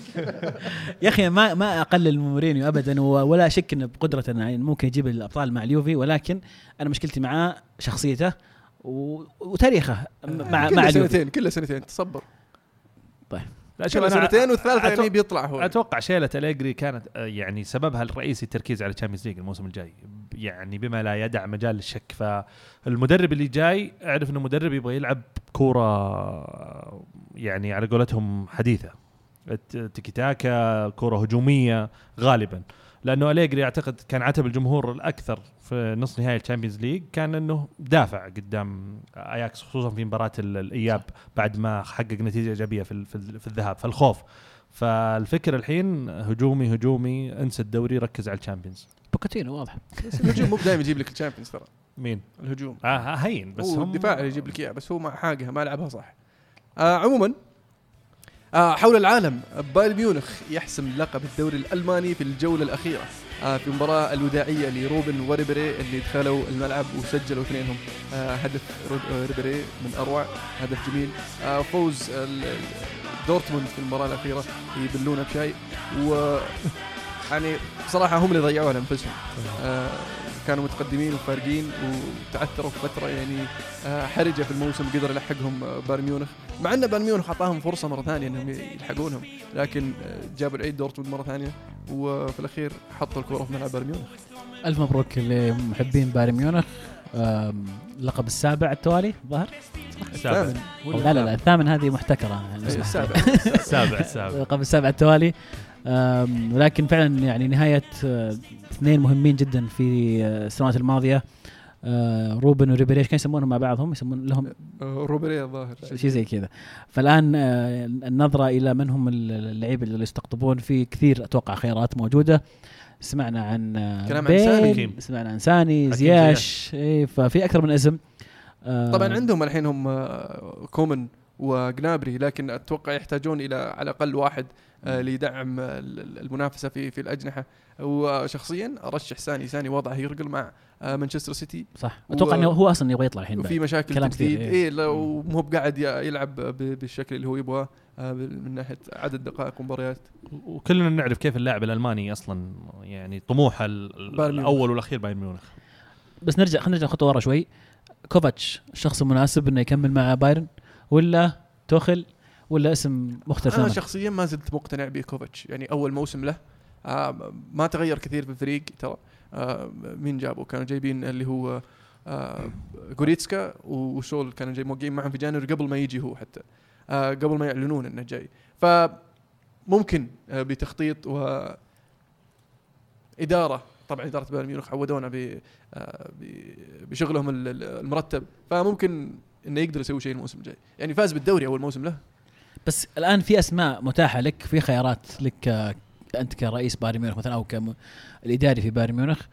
يا أخي ما ما اقلل من مورينيو ابدا ولا اشك إنه بقدرته إنه يعني ممكن يجيب الأبطال مع اليوفي ولكن أنا مشكلتي معاه شخصيته وتاريخه مع مع كله اليوفي. سنتين كله سنتين تصبر. لا شوف سنتين والثالثة يعني بيطلع هو. أتوقع شيلة أليجري كانت آه، يعني سببها الرئيسي التركيز على ال Champions League الموسم الجاي. يعني بما لا يدع مجال للشك فالمدرب اللي جاي أعرف إنه مدرب يبغى يلعب كورة آه، يعني على قولتهم حديثة. تيكي تاكا كورة هجومية غالبا. لأنه أليجري أعتقد كان عتب الجمهور الأكثر في نصف نهائي ال Champions League كان إنه دافع قدام أياكس خصوصا في مباراة ال- الإياب بعد ما حقق نتيجة إيجابية في ال- في ال- في الذهاب فالخوف فالفكرة الحين هجومي هجومي انسى الدوري ركز على ال Champions. بوكاتينو واضح. الهجوم مو دائما يجيب لك ال Champions ترى. مين؟ الهجوم. آه هين بس هو هم الدفاع اللي يجيب لك إياه بس هو ما حاجة ما لعبها صح. آه عموما حول العالم. بايرن ميونخ يحسم لقب الدوري الألماني في الجولة الأخيرة. آه في المباراه الوداعية لروبن وريبري اللي دخلوا الملعب وسجلوا اثنينهم. آه هدف آه، ريبري من أروع هدف جميل. آه فوز دورتموند في المباراة الأخيرة يبلونا بشيء. و يعني بصراحة هم اللي انفسهم آه كانوا متقدمين وفارقين وتعثروا في فترة يعني آه حرجة في الموسم قدر يلحقهم آه، بايرن ميونخ. مع إن بايرن ميونخ أعطاهم فرصة مرة ثانية إنهم يلحقونهم لكن آه، جابوا العيد دورتموند مرة ثانية وفي الأخير حطوا الكره في ملعب بايرن ميونخ. ألف مبروك لمحبين بايرن ميونخ. اللقب السابع على التوالي ظهر السابع. لا لا لا الثامن هذه محتكرة. إيه،. السابع. السابع السابع. اللقب السابع على التوالي. ولكن فعلا يعني نهاية آه، اثنين مهمين جدا في آه، السنوات الماضية. آه، روبن وريبيري إيش كانوا يسمونهم مع بعضهم؟ يسمون لهم روبري الظاهر. شيء زي كذا. فالآن النظرة إلى من هم اللعيبه اللي يستقطبون في كثير أتوقع خيارات موجودة. سمعنا عن كلام عن ساني. سمعنا عن ساني زياش إيه ففي أكثر من اسم. طبعا عندهم الحين هم كومن وجنابري لكن أتوقع يحتاجون إلى على الأقل واحد آه، ليدعم ال- المنافسة في في الأجنحة. وشخصيا أرشح ساني ساني وضعه يرقل مع آه، مانشستر سيتي. صح. و- أتوقع إنه هو أصلا يبغى يطلع الحين وفي بعد. مشاكل كلام كثير، اي إيه. لو مو بقاعد يلعب ب- بالشكل اللي هو يبغاه آه، من ناحية عدد دقائق ومباريات. وكلنا نعرف كيف اللاعب الألماني أصلا يعني طموحه. الأول والأخير بايرن ميونخ. بس نرجع خلينا نرجع خطوة ورا شوي. كوفاتش الشخص المناسب إنه يكمل مع بايرن ولا توخل ولا اسم مختلف أنا شخصيا ما زلت مقتنع بكوفاتش يعني أول موسم له آه، ما تغير كثير في الفريق ترى آه، مين جابوا كانوا جايبين اللي هو آه، جوريتسكا وسول كانوا جاي موقعين معهم في جانوري قبل ما يجي هو حتى. آه، قبل ما يعلنون إنه جاي. فممكن آه، بتخطيط و إدارة. طبعا إدارة بايرن ميونخ عودونا ب بشغلهم ال- ال- المرتب. فممكن إنه يقدر يسوي شيء الموسم الجاي. يعني فاز بالدوري أول موسم له. بس الآن في أسماء متاحة لك في خيارات لك آه، أنت كرئيس بايرن ميونخ مثلا أو كالإداري في بايرن ميونخ.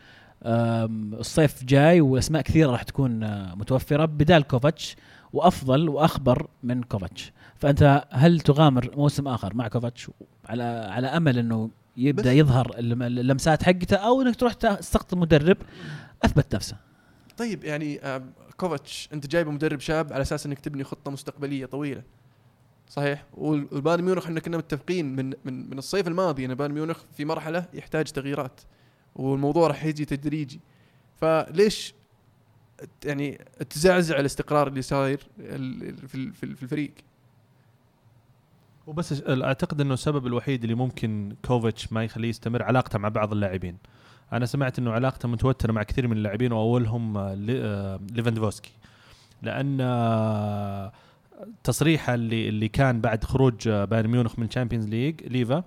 الصيف جاي وأسماء كثيرة راح تكون آه، متوفرة بدال كوفاتش وأفضل وأخبر من كوفاتش. فأنت هل تغامر موسم آخر مع كوفاتش على على أمل إنه يبدأ يظهر اللمسات حقته أو إنك تروح تستقطب مدرب؟ أثبت نفسه. طيب يعني كوفاتش أنت جايب مدرب شاب على أساس إنك تبني خطة مستقبلية طويلة. صحيح. وال- والبايرن ميونخ إحنا كنا متفقين من من من الصيف الماضي إن بايرن ميونخ في مرحلة يحتاج تغييرات والموضوع راح يجي تدريجي. فليش يعني تزعزع الاستقرار اللي صاير في ال- في ال- في الفريق؟ وبس أعتقد إنه السبب الوحيد اللي ممكن كوفاتش ما يخليه يستمر علاقته مع بعض اللاعبين. أنا سمعت إنه علاقته متوترة مع كثير من اللاعبين وأولهم آه، آه، ليفاندوفسكي. لأن آه، تصريحه اللي اللي كان بعد خروج بايرن ميونخ من ال Champions League ليفا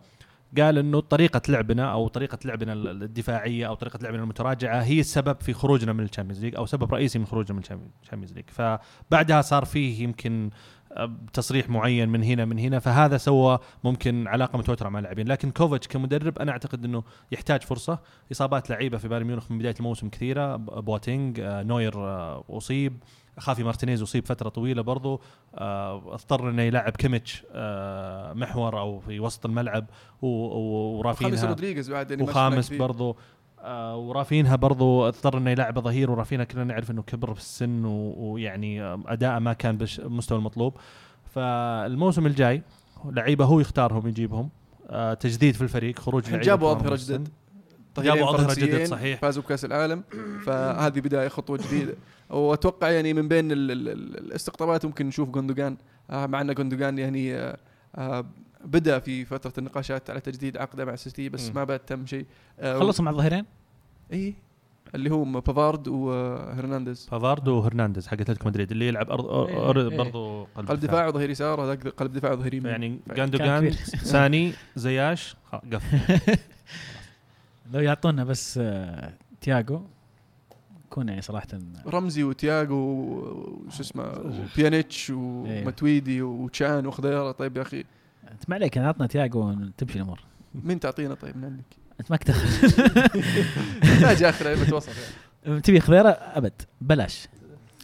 قال إنه طريقة لعبنا أو طريقة لعبنا ال- الدفاعية أو طريقة لعبنا المتراجعة هي السبب في خروجنا من ال Champions League أو سبب رئيسي من خروجنا من ال Champions League فبعدها صار فيه يمكن تصريح معين من هنا من هنا فهذا سوى ممكن علاقة متوترة مع اللاعبين. لكن كوفاتش كمدرب أنا أعتقد إنه يحتاج فرصة. إصابات لعيبة في بايرن ميونخ من بداية الموسم كثيرة بواتينج نوير أصيب. خافي مارتينيز اصيب فترة طويلة برضو. آه، اضطر إنه يلعب كيميتش آه، محور أو في وسط الملعب. ورافينها رودريغيز بعد يعني وخاميس. برضو. آه ورافينها برضو اضطر إنه يلعب ظهير. ورافينها كلنا نعرف إنه كبر في السن ويعني اداءه ما كان بالمستوى المطلوب. فالموسم الجاي لعيبة هو يختارهم يجيبهم. تجديد في الفريق خروج لعيبة جابوا اظهره. جدد جابوا أظهرة جدد، صحيح. فازوا بكأس العالم فهذه بداية خطوة جديدة وأتوقع يعني من بين ال- ال- ال- الاستقطابات ممكن نشوف جوندوجان آه، مع أن جوندوجان يعني آه، آه، بدأ في فترة النقاشات على تجديد عقده مع سيتي بس. ما بعد تم شيء خلصوا مع الظهيرين إي اللي هو بافارد وهرنانديز بافارد وهرنانديز حق أتلتيكو مدريد اللي يلعب أرض إيه، إيه. برضو قلب, قلب دفاع وظهير يسار هذاك قلب دفاع وظهير يمين يعني جاندوجان. ساني زياش قفل لو يعطونا بس آه، تياجو يكون يعني صراحة. رمزي وتياغو وش اسمه وبيانيتش ومتويدي وتشان وخضيرة. طيب يا أخي. أنت ما عليك أنا عطنا تياجو تمشي الأمور. مين تعطينا طيب من عندك؟ أنت ما تدخل نحتاج اخر لعيبه وسط يعني تبي خضيرة؟ أبد بلاش.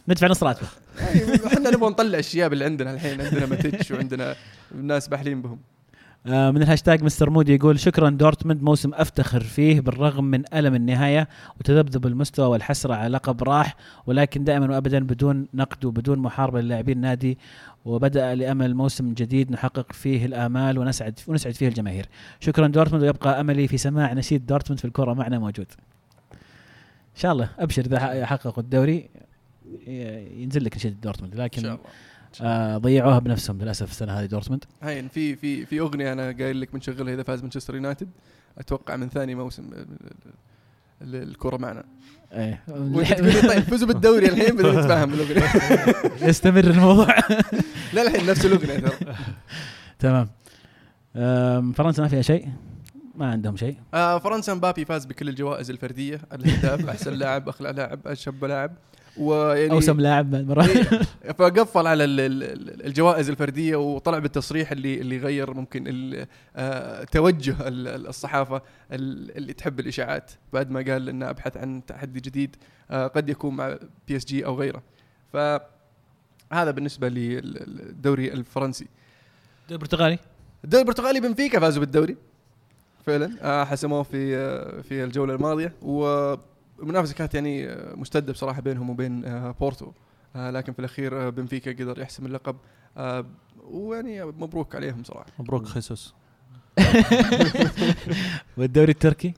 ندفع نص راتبه. أيوة، إحنا نبغى نطلع الشياب اللي عندنا الحين عندنا ماتيتش وعندنا ناس باحلين بهم. من الهاشتاج مستر مودي يقول شكرا دورتموند موسم أفتخر فيه بالرغم من ألم النهاية وتذبذب المستوى والحسرة على لقب راح ولكن دائما وابدا بدون نقد وبدون محاربة للاعبين النادي وبدأ لأمل موسم جديد نحقق فيه الآمال ونسعد ونسعد فيه الجماهير. شكرا دورتموند ويبقى أملي في سماع نشيد دورتموند في الكرة معنا موجود. إن شاء الله أبشر إذا حققوا الدوري ينزل لك نشيد دورتموند إن شاء لكن الله آه ضيعوها بنفسهم للأسف السنة هذه دورتموند. هين في في في أغنية أنا قايل لك بنشغلها إذا فاز مانشستر يونايتد أتوقع من ثاني موسم ال- ال- ال- الكرة معنا. إيه. طيب فزوا بالدوري الحين بدنا نتفاهم الاغنيه يستمر الموضوع. لا الحين نفس الأغنية ترى. تمام. فرنسا ما فيها شيء؟ ما عندهم شيء. آه فرنسا مبابي فاز بكل الجوائز الفردية الهداف أحسن لاعب أخلع لاعب أشب لاعب. ويعني أوسم لاعب بعد مرة. إيه، فقفل على ال- ال- ال- الجوائز الفردية وطلع بالتصريح اللي اللي غير ممكن آه، توجه ال- ال- الصحافة ال- اللي تحب الإشاعات. بعد ما قال إنه أبحث عن تحدي جديد آه، قد يكون مع بي اس جي أو غيره. فهذا بالنسبة للدوري الفرنسي. الدوري البرتغالي؟ الدوري البرتغالي بنفيكا فازوا بالدوري فعلا. آه، حسموه في في الجولة الماضية. والمنافسه كانت يعني مشتدة بصراحة بينهم وبين آه، بورتو. آه، لكن في الأخير آه، بنفيكا قدر يحسم اللقب. ويعني مبروك عليهم صراحة. مبروك خيسوس. والدوري التركي؟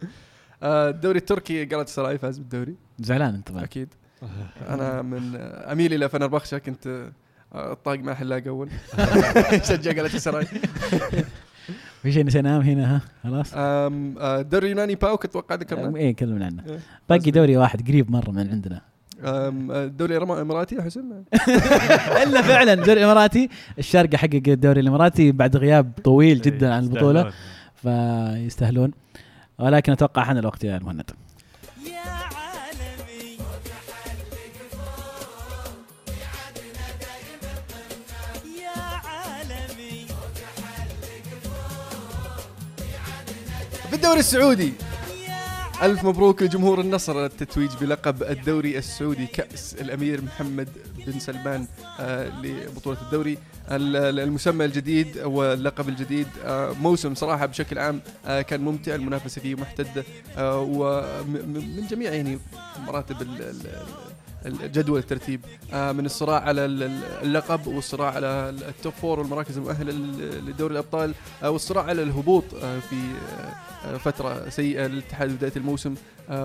الدوري التركي قالت سراي فاز بالدوري. زعلان أنت طبعا أكيد. أنا من أميل إلى فنربخشة كنت الطاق ما حلاق أول. شجع قالت سراي في شيء نسيناه هنا ها؟ خلاص؟ الدوري اليوناني باوك أتوقع ذكرنا إيه كلمنا عنه. إيه. باقي دوري واحد قريب مرة من عندنا. الدوري الاماراتي يا حسن إلا فعلا الدوري الاماراتي الشارقة حقق الدوري الإماراتي بعد غياب طويل جدا عن البطولة. فيستاهلون. ولكن أتوقع حان الوقت يا المهند في الدوري السعودي. ألف مبروك لجمهور النصر التتويج بلقب الدوري السعودي. كأس الأمير محمد بن سلمان آه لبطولة الدوري. ال- ال- المسمى الجديد واللقب الجديد آه موسم صراحة بشكل عام آه كان ممتع. المنافسة فيه محتدة ومن جميع يعني مراتب ال- ال- ال- جدول الترتيب آه من الصراع على ال- ال- اللقب والصراع على ال top four والمراكز المؤهلة ل- لدوري الأبطال آه والصراع على الهبوط آه في فترة سيئة للاتحاد بداية الموسم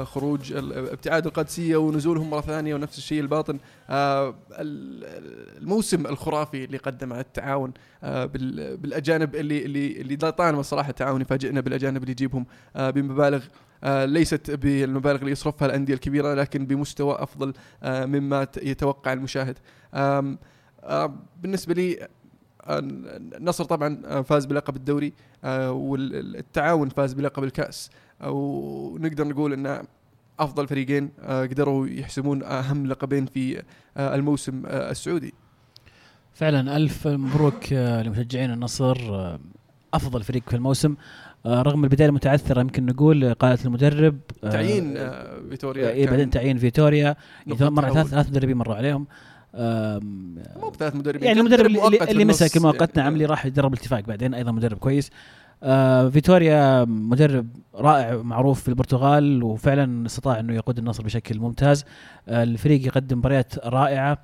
خروج ابتعاد القادسية ونزولهم مرة ثانية ونفس الشيء الباطن. ال- الموسم الخرافي اللي قدمه التعاون بال- بالأجانب اللي اللي اللي الصراحة التعاون يفاجئنا بالأجانب اللي يجيبهم بمبالغ ليست بالمبالغ اللي يصرفها الأندية الكبيرة لكن بمستوى أفضل آه مما يتوقع المشاهد. آه بالنسبة لي آه، النصر طبعا آه، فاز بلقب الدوري آه، والتعاون فاز بلقب الكأس. ونقدر نقول إن أفضل فريقين آه، قدروا يحسمون أهم لقبين في آه، الموسم آه، السعودي. فعلا ألف مبروك آه، لمشجعين النصر آه، أفضل فريق في الموسم. آه، رغم البداية المتعثرة يمكن نقول قاله المدرب آه، تعيين آه، فيتوريا. اي بعدين تعيين فيتوريا. مرة. ثلاث ثلاث مدربين مروا عليهم. مو بثلاث مدربين يعني المدرب مدرب اللي, اللي مسك مؤقت يعني. نعم اللي راح يدرب الاتفاق بعدين أيضا مدرب كويس. آه فيتوريا مدرب رائع معروف في البرتغال وفعلا استطاع إنه يقود النصر بشكل ممتاز. آه الفريق يقدم مباريات رائعة.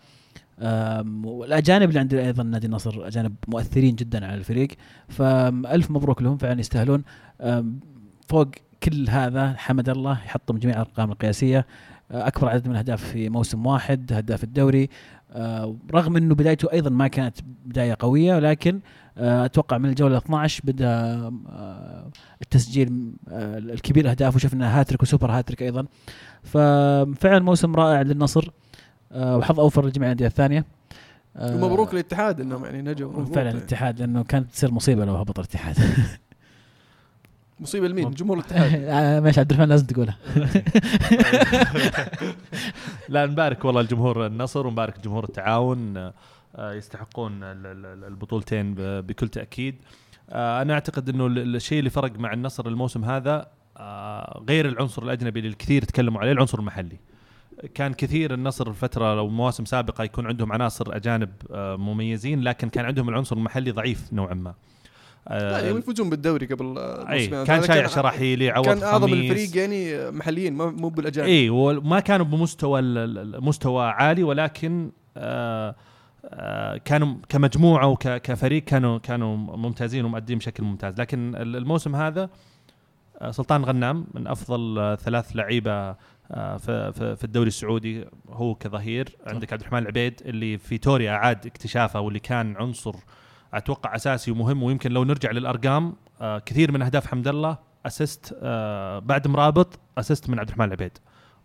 والأجانب اللي عند أيضا نادي النصر أجانب مؤثرين جدا على الفريق فالف مبروك لهم فعلا يستاهلون. فوق كل هذا حمد الله يحطم جميع الأرقام القياسية. آه، أكبر عدد من الأهداف في موسم واحد هداف الدوري. آه، رغم إنه بدايته أيضا ما كانت بداية قوية ولكن آه، أتوقع من الجولة 12 بدأ التسجيل الكبير اهداف وشفنا هاتريك وسوبر هاتريك أيضا. ففعلا موسم رائع للنصر. وحظ أوفر لجميع الأندية الثانية. آه، ومبروك للاتحاد إنهم يعني نجوا. فعلا الاتحاد لأنه كانت تصير مصيبة لو هبط الاتحاد. مصيبة لمين؟ جمهور الاتحاد. آه، ماشي عبد الرحمن لازم تقولها. لا نبارك والله الجمهور النصر ونبارك جمهور التعاون آه، يستحقون ال- ال- البطولتين بكل تأكيد. آه، أنا أعتقد إنه ال- الشيء اللي فرق مع النصر الموسم هذا آه، غير العنصر الأجنبي اللي الكثير تكلموا عليه العنصر المحلي. كان كثير النصر الفترة لو مواسم سابقة يكون عندهم عناصر أجانب آه، مميزين لكن كان عندهم العنصر المحلي ضعيف نوعا ما لا يعني يفوزون بالدوري قبل آه، موسمين. كان شايع شراحيلي عوض كان أعظم. الفريق يعني محليين مو بالأجانب اي وما كانوا بمستوى المستوى عالي ولكن آه آه كانوا كمجموعة وكفريق كانوا كانوا ممتازين ومؤدين بشكل ممتاز لكن ال- الموسم هذا آه سلطان غنام من أفضل آه ثلاث لعيبة آه في في في الدوري السعودي هو كظهير. عندك عبد الرحمن العبيد اللي في توريا أعاد اكتشافه واللي كان عنصر أتوقع أساسي ومهم ويمكن لو نرجع للأرقام آه كثير من أهداف حمد الله assist آه بعد مرابط assist من عبد الرحمن العبيد.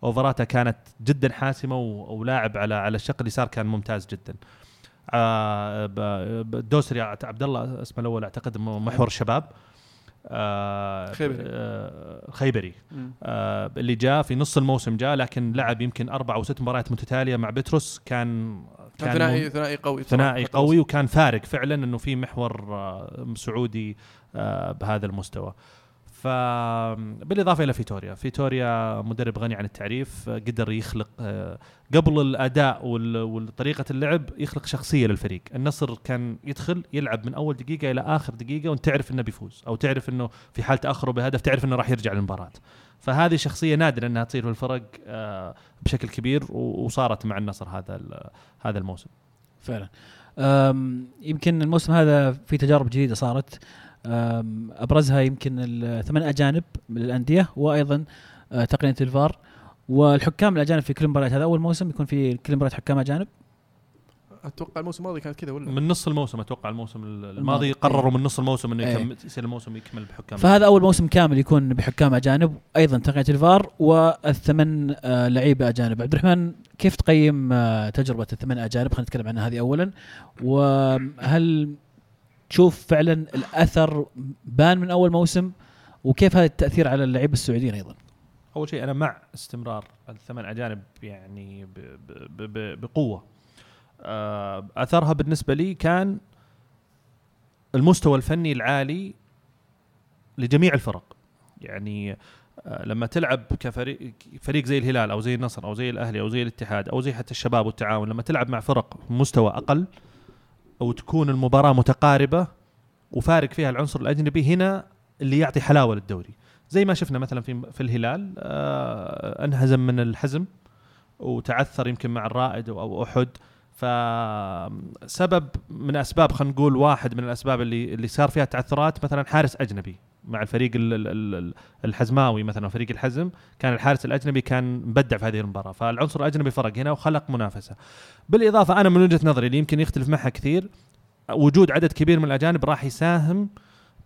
اوفراته كانت جدا حاسمة ولاعب على على الشق اليسار كان ممتاز جدا. آه الدوسري عبد الله اسمه الأول أعتقد محور الشباب آه خيبري. آه خيبري. آه اللي جاء في نص الموسم جاء لكن لعب يمكن أربع أو ست مباريات متتالية مع بتروس كان كان ثنائي ثنائي قوي ثنائي. قوي وكان فارق فعلا إنه في محور آه، سعودي آه، بهذا المستوى فبالاضافه إلى فيتوريا. فيتوريا مدرب غني عن التعريف قدر يخلق آه، قبل الأداء وطريقه اللعب يخلق شخصية للفريق. النصر كان يدخل يلعب من أول دقيقة إلى آخر دقيقة وأنت تعرف إنه بيفوز أو تعرف إنه في حال تأخره بهدف تعرف إنه راح يرجع للمباراة. فهذه شخصية نادرة إنها تصير في الفرق آه، بشكل كبير وصارت مع النصر هذا هذا الموسم. فعلا. يمكن الموسم هذا في تجارب جديدة صارت. أبرزها يمكن الثمان أجانب من الأندية وأيضا أه، تقنية الفار. والحكام الأجانب في كل مباراه هذا أول موسم يكون في كل مباراه حكام أجانب؟ أتوقع الموسم الماضي كانت كذا ولا؟ من نص الموسم أتوقع الموسم الماضي. الماضي. قرروا من نص الموسم إنه إيه. يكمل يصير الموسم يكمل بحكام فهذا أول موسم كامل يكون بحكام أجانب أيضا تقنية الفار والثمان أه، لعيبة أجانب. عبد الرحمن كيف تقيم أه، تجربة الثمان أجانب؟ خلينا نتكلم عنها هذه اولا. وهل تشوف فعلا الأثر بان من أول موسم وكيف هذا التأثير على اللعيبة السعوديين أيضا. أول شيء أنا مع استمرار الثمان اجانب يعني ب ب ب بقوة. آه، أثرها بالنسبة لي كان المستوى الفني العالي لجميع الفرق. يعني آه، لما تلعب كفريق فريق زي الهلال أو زي النصر أو زي الأهلي أو زي الاتحاد أو زي حتى الشباب والتعاون لما تلعب مع فرق مستوى أقل أو تكون المباراة متقاربة وفارق فيها العنصر الأجنبي هنا اللي يعطي حلاوة للدوري. زي ما شفنا مثلا في في الهلال آه انهزم من الحزم وتعثر يمكن مع الرائد أو أحد. فسبب من أسباب خلينا نقول واحد من الأسباب اللي اللي صار فيها تعثرات مثلا حارس أجنبي. مع الفريق ال- ال- ال- الحزماوي مثلا فريق الحزم كان الحارس الأجنبي كان مبدع في هذه المباراة. فالعنصر الأجنبي فرق هنا وخلق منافسة. بالإضافة أنا من وجهة نظري اللي يمكن يختلف معها كثير وجود عدد كبير من الأجانب راح يساهم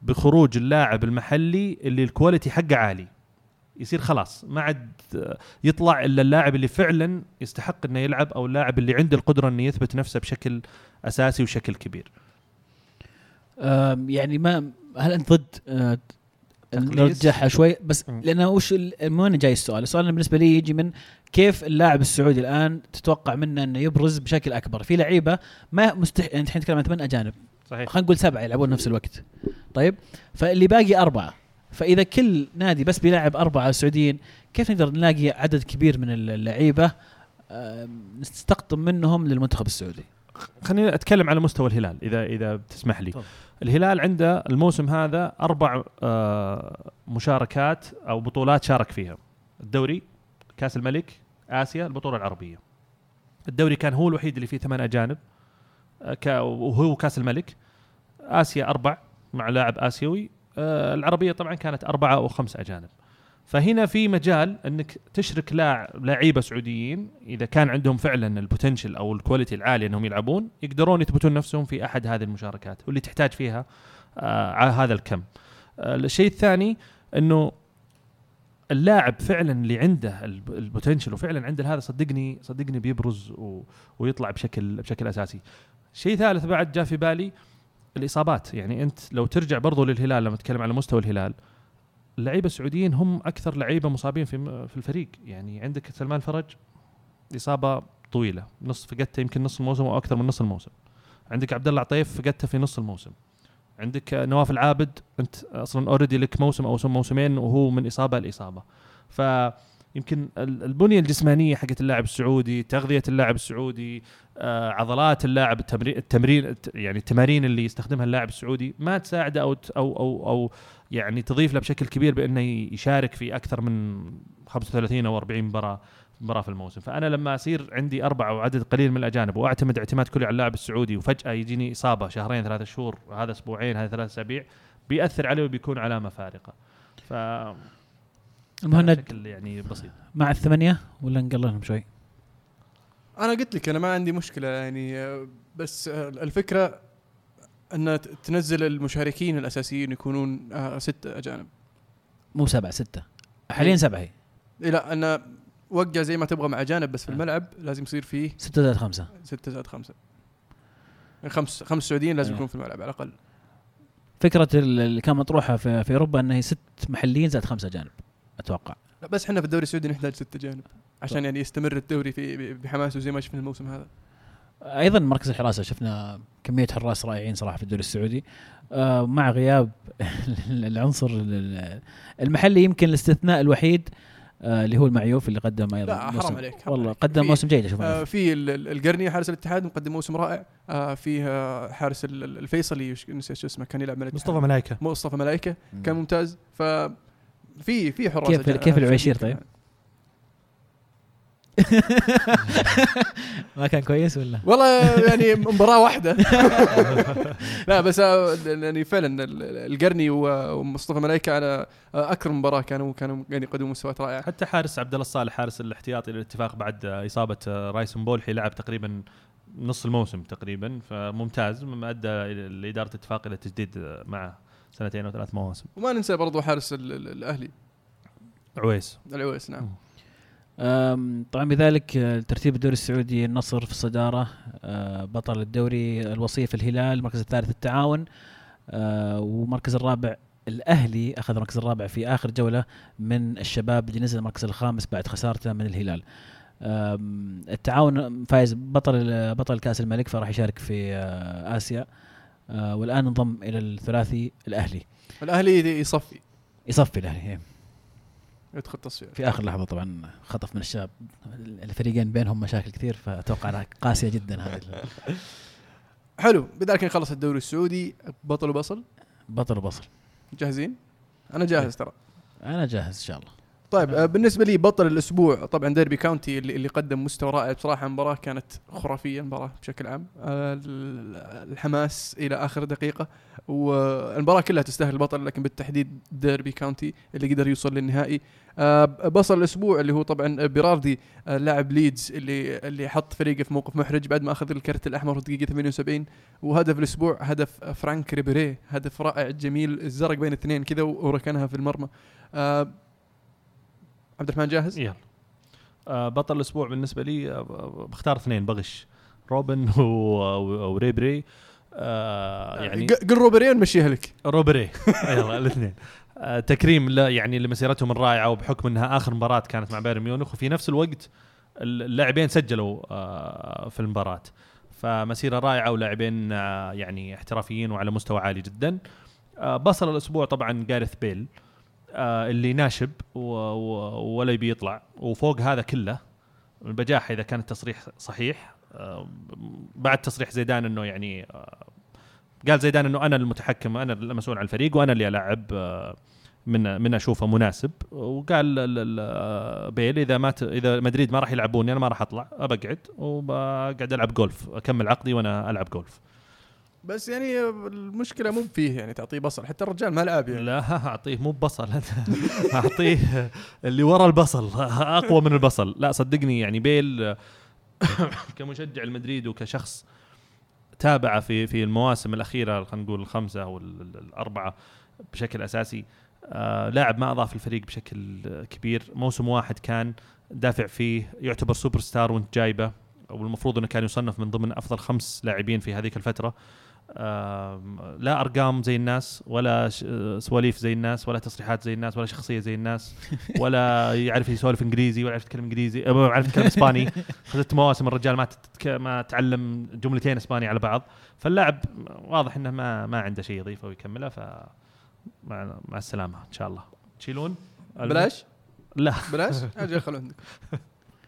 بخروج اللاعب المحلي اللي الكواليتي حقه عالي. يصير خلاص ما عاد يطلع إلا اللاعب اللي فعلا يستحق إنه يلعب أو اللاعب اللي عنده القدرة إنه يثبت نفسه بشكل أساسي وشكل كبير. يعني ما هل أنت ضد تقليص؟ نرجعها شوي بس. لأنه وش من وين جاي السؤال؟ السؤال بالنسبة لي يجي من كيف اللاعب السعودي الآن تتوقع منه إنه يبرز بشكل أكبر؟ في لعيبة ما مستح يعني الحين نتكلم عن ثمان أجانب صحيح خلينا نقول سبعة يلعبون نفس الوقت طيب فاللي باقي أربعة فإذا كل نادي بس بيلعب أربعة سعوديين كيف نقدر نلاقي عدد كبير من اللعيبة أم، نستقطب منهم للمنتخب السعودي؟ خليني أتكلم على مستوى الهلال إذا إذا بتسمح لي. تفضل. الهلال عنده الموسم هذا أربع آه، مشاركات أو بطولات شارك فيها. الدوري كأس الملك آسيا البطولة العربية. الدوري كان هو الوحيد اللي فيه ثمان أجانب آه، وهو كأس الملك. آسيا أربع مع لاعب آسيوي. آه، العربية طبعا كانت أربعة أو خمس أجانب. فهنا في مجال أنك تشرك لاع- لعيبة سعوديين إذا كان عندهم فعلا ال potential أو ال quality العاليه أنهم يلعبون يقدرون يثبتون نفسهم في أحد هذه المشاركات واللي تحتاج فيها آه هذا الكم. آه الشيء الثاني إنه اللاعب فعلا اللي عنده الب- البوتنشل وفعلا عنده هذا صدقني صدقني بيبرز و... ويطلع بشكل بشكل أساسي. شيء ثالث بعد جاء في بالي الإصابات يعني أنت لو ترجع برضو للهلال لما نتكلم على مستوى الهلال اللعيبه السعوديين هم أكثر لعيبة مصابين في في الفريق. يعني عندك سلمان فرج إصابة طويلة نص فقدته يمكن نص الموسم أو أكثر من نص الموسم. عندك عبد الله عطيف فقدته في نص الموسم. عندك نواف العابد أنت أصلا already لك موسم أو موسمين وهو من إصابة لإصابة. ف يمكن ال- البنية الجسمانية حقت اللاعب السعودي تغذية اللاعب السعودي آه عضلات اللاعب التمرين التمرين الت- يعني التمارين اللي يستخدمها اللاعب السعودي ما تساعده أو أو أو أو يعني تضيف له بشكل كبير بأنه يشارك في أكثر من 35 أو 40 مباراة مباراة في الموسم. فأنا لما أصير عندي اربعه وعدد قليل من الأجانب وأعتمد اعتماد كلي على اللاعب السعودي وفجأة يجيني إصابة شهرين ثلاثة شهور هذا أسبوعين هذا ثلاث أسابيع بيأثر عليه وبيكون علامة فارقة. ف المهند بشكل يعني بسيط. مع الثمانية ولا نقللهم شوي؟ أنا قلت لك أنا ما عندي مشكلة يعني بس الفكرة ان تنزل المشاركين الأساسيين يكونون آه، ستة أجانب. مو سبعة ستة. حاليا سبعة هي. إيه لا أنا وقع زي ما تبغى مع أجانب بس في آه. الملعب لازم يصير فيه ستة زائد خمسة. ستة زائد خمسة. خمس خمس سعوديين لازم آه. يكونوا في الملعب على الأقل. فكرة ال- اللي كانت مطروحة في, في أوروبا انها هي ست محليين زائد خمسة أجانب. أتوقع لا بس إحنا في الدوري السعودي نحتاج ستة اجانب عشان يعني يستمر الدوري في بحماسه زي ما شفنا الموسم هذا أيضا مركز الحراسة شفنا كمية حراس رائعين صراحة في الدوري السعودي آه مع غياب العنصر ال- المحلي يمكن الاستثناء الوحيد آه اللي هو المعيوف اللي قدم أيضا لا، حرام موسم- عليك، حرام والله عليك. قدم في- موسم جيد أشوف آه. في ال- ال- القرني حارس الاتحاد مقدم موسم رائع آه فيه آه حارس ال- ال- الفيصلي نسيت شو اسمه كان يلعب. مصطفى ملايكة مصطفى ملائكه كان مم. ممتاز ف في في حراس كيف-. كيف سعوديين طيب؟ ما كان كويس ولا؟ والله يعني مباراة واحدة لا بس آه، يعني فعلا ال- ال- القرني ومصطفى ملائكة على آه، أكثر من مباراة كانوا كانوا يعني يقدموا مستويات رائعة حتى حارس عبد الله الصالح حارس الاحتياطي للاتفاق بعد آه، إصابة آه، رايسون بولحي لعب تقريبا نص الموسم تقريبا فممتاز مما أدى لإدارة الاتفاق إلى تجديد معه سنتين أو ثلاث مواسم. وما ننسى برضو حارس ال- ال- الأهلي. عويس العويس نعم. طبعا بذلك ترتيب الدوري السعودي النصر في الصدارة آه، بطل الدوري الوصيف الهلال المركز الثالث التعاون آه، ومركز الرابع الأهلي أخذ المركز الرابع في آخر جولة من الشباب اللي نزل المركز الخامس بعد خسارته من الهلال. التعاون فايز بطل بطل كأس الملك فراح يشارك في آه، آسيا. والآن انضم إلى الثلاثي الأهلي. الأهلي يصفي. يصفي الأهلي إيه. يدخل تصفية في آخر لحظة طبعا خطف من الشباب. الفريقين بينهم مشاكل كثير فأتوقع انها قاسية جدا هذه حلو. بذلك نخلص الدوري السعودي. بطل وبصل؟ بطل وبصل. جاهزين؟ أنا جاهز ترى. أنا جاهز إن شاء الله. طيب آه، بالنسبة لي بطل الأسبوع طبعا ديربي كاونتي اللي, اللي قدم مستوى رائع. بصراحة مباراه كانت خرافية المباراة بشكل عام. آه، ال- الحماس إلى آخر دقيقة. والمباراة كلها تستاهل البطل لكن بالتحديد ديربي كاونتي اللي قدر يوصل للنهائي. آه، بصل الأسبوع اللي هو طبعا بيراردي آه، لاعب ليدز اللي اللي حط فريقه في موقف محرج بعد ما أخذ الكرت الأحمر في الدقيقه 78 وهدف الأسبوع هدف فرانك ريبيري هدف رائع جميل الزرق بين الاثنين كذا وركنها في المرمى. آه، عبد الرحمن جاهز؟ يلا. آه بطل الأسبوع بالنسبة لي آه بختار اثنين بغش. روبن و- وريبري آه يعني قل روبري نمشيها لك. روبري. يلا الاثنين. آه تكريم لا يعني لمسيرتهم الرائعة وبحكم إنها آخر مباراة كانت مع بايرن ميونخ وفي نفس الوقت اللاعبين سجلوا آه في المباراة. فمسيرة رائعة ولاعبين آه يعني احترافيين وعلى مستوى عالي جدا. آه بصل الأسبوع طبعا جارث بيل. اللي ناشب ولا يبي يطلع. وفوق هذا كله البجاحه إذا كان التصريح صحيح. آه بعد تصريح زيدان إنه يعني آه قال زيدان إنه أنا المتحكم أنا المسؤول عن الفريق وأنا اللي ألعب آه، من من أشوفه مناسب. وقال ال- ال- آه، بيل إذا ما إذا مدريد ما راح يلعبوني أنا ما راح أطلع بقعد وبقعد ألعب جولف أكمل عقدي وأنا ألعب جولف. بس يعني المشكلة مو فيه يعني تعطيه بصل. حتى الرجال ما لعب يعني. لا أعطيه مو ببصل أعطيه اللي ورا البصل أقوى من البصل. لا صدقني يعني بيل كمشجع المدريد وكشخص تابعه في في المواسم الأخيرة خلينا نقول الخمسة أو ال- ال- الأربعة بشكل أساسي آه لاعب ما أضاف الفريق بشكل كبير. موسم واحد كان دافع فيه يعتبر سوبر ستار وانت جايبه والمفروض إنه كان يصنف من ضمن أفضل خمس لاعبين في هذيك الفترة. لا أرقام زي الناس ولا سواليف زي الناس ولا تصريحات زي الناس ولا شخصية زي الناس ولا يعرف يسولف إنجليزي ولا يعرف يتكلم إنجليزي أو يعرف يتكلم إسباني. خذت مواسم الرجال ما تتك... ما تعلم جملتين إسباني على بعض. فاللاعب واضح إنه ما ما عنده شيء يضيفه ويكمله ف مع, مع السلامة إن شاء الله. تشيلون؟ بلاش؟ لا. بلاش؟ أجل خلوا عندك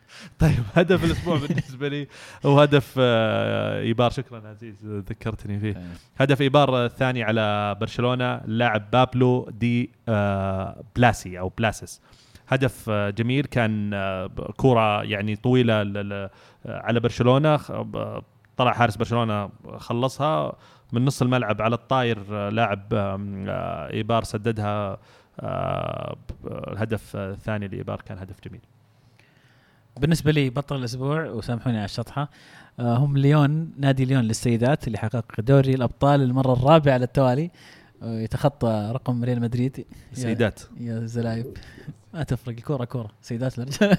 طيب هدف الأسبوع بالنسبة لي هو هدف آه، إيبار. شكرا عزيز ذكرتني فيه. هدف إيبار الثاني على برشلونة اللاعب بابلو دي آه، بلاسي أو بلاسس هدف آه، جميل. كان كرة يعني طويلة على برشلونة. طلع حارس برشلونة خلصها. من نص الملعب على الطاير لاعب إيبار سددها الهدف الثاني لإيبار. كان هدف جميل. بالنسبة لي بطل الأسبوع وسامحوني على الشطحة آه، هم ليون نادي ليون للسيدات اللي حقق دوري الأبطال المرة الرابعة على التوالي يتخطى رقم ريال مدريد. سيدات. يا زلايب. ما تفرق الكورة كورة. سيدات الرجال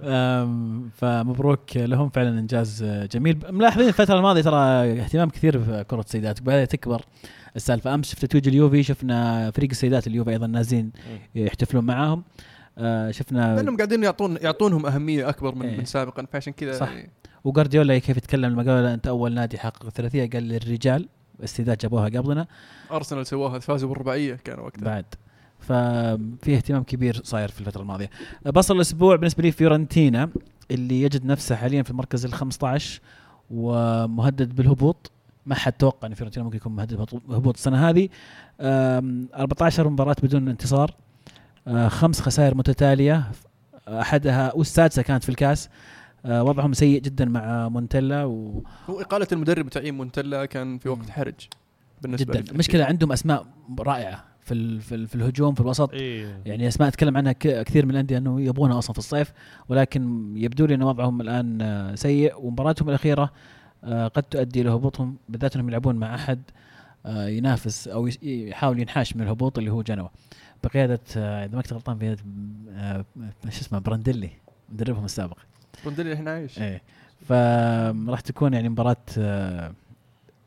فمبروك لهم. فعلا إنجاز جميل. ملاحظين الفترة الماضية ترى اهتمام كثير بكره السيدات بدات تكبر السالفة. أمس في تتويج اليوفي شفنا فريق السيدات اليوفي أيضا نازلين يحتفلون معاهم. آه، شفنا لأنهم قاعدين يعطون يعطونهم أهمية أكبر من إيه. من سابقا فعشان كذا صح. يعني وجارديولا كيف يتكلم لما قال أنت أول نادي حقق الثلاثية؟ قال للرجال السيدات جابوها قبلنا. أرسنال سواها فازوا بالرباعية كانوا وقتها. بعد. ففي اهتمام كبير صاير في الفترة الماضية. بصل الأسبوع بالنسبة لي فيورنتينا اللي يجد نفسه حاليا في المركز ال 15 ومهدد بالهبوط. ما حد توقع إن فيورنتينا ممكن يكون مهدد بالهبوط السنة هذه. أم، 14 مباراة بدون انتصار. خمس خسائر متتالية أحدها والسادسه كانت في الكاس أه، وضعهم سيء جدا مع مونتيلا و هو إقالة المدرب وتعيين مونتلا كان في وقت. حرج بالنسبة جدا. المشكلة عندهم أسماء رائعة في ال- في, ال- في الهجوم في الوسط إيه. يعني أسماء أتكلم عنها ك- كثير من الأندية إنه يبغونها أصلا في الصيف ولكن يبدو لي إن وضعهم الآن آه، سيء ومباراتهم الأخيرة آه، قد تؤدي إلى هبوطهم بالذات إنهم يلعبون مع أحد آه، ينافس أو يحاول ينحاش من الهبوط اللي هو جنوة بقيادة آه، إذا ما كنت غلطان بقياده آه، شو اسمه برانديلي مدربهم السابق. برانديلي الحين عايش إيه. فراح تكون يعني مباراة آه،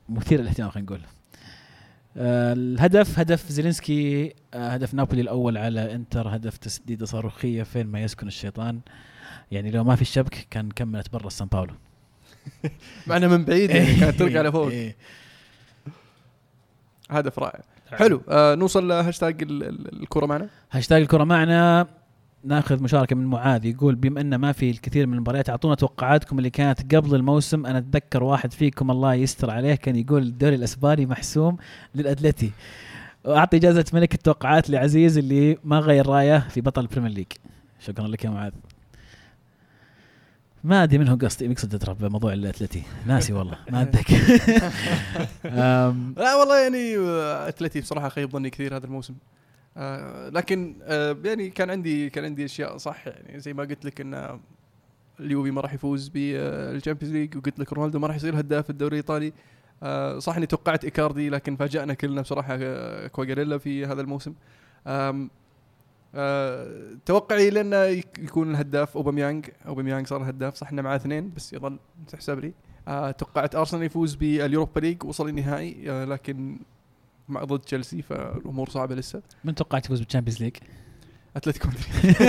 مثيرة للاهتمام خلينا نقول. آه، الهدف هدف زيلينسكي آه، هدف نابولي الأول على إنتر هدف تسديدة صاروخية فين ما يسكن الشيطان. يعني لو ما في الشبك كان كملت برا سان باولو. معنا من بعيد يعني كانت ترجع لفوق إيه. هدف رائع. حلو. آه نوصل لهاشتاج ال- ال- الكرة معنا. هاشتاج الكرة معنا. ناخذ مشاركة من معاذ. يقول بما إن ما في الكثير من المباريات أعطونا توقعاتكم اللي كانت قبل الموسم. أنا أتذكر واحد فيكم الله يستر عليه كان يقول الدوري الإسباني محسوم للأتلتي. واعطي جائزة ملك التوقعات لعزيز اللي ما غير رايه في بطل ال Premier League. شكرا لك يا معاذ. ما أدري منه قصد يقصد ترى بموضوع الأتلتي. ناسي والله ما اتذكر لا والله يعني آه، أتلتي بصراحة خيب ظني كثير هذا الموسم. آه لكن آه يعني كان عندي كان عندي أشياء صح. يعني زي ما قلت لك إن اليوفي ما راح يفوز بال Champions League وقلت لك رونالدو ما راح يصير هداف الدوري الإيطالي. آه صح إني توقعت إيكاردي لكن فاجأنا كلنا بصراحة كواجاريلا في هذا الموسم. آه توقعي لأنه يك- يكون الهداف اوباميانج اوباميانج صار الهداف صح؟ انه معاه اثنين بس يظل تحسب لي آه توقعت أرسنال يفوز بال Europa League وصل النهائي آه لكن مع ضد تشيلسي فالأمور صعبة لسه. من توقعت يفوز بال Champions League؟ أتلتيكو مدريد.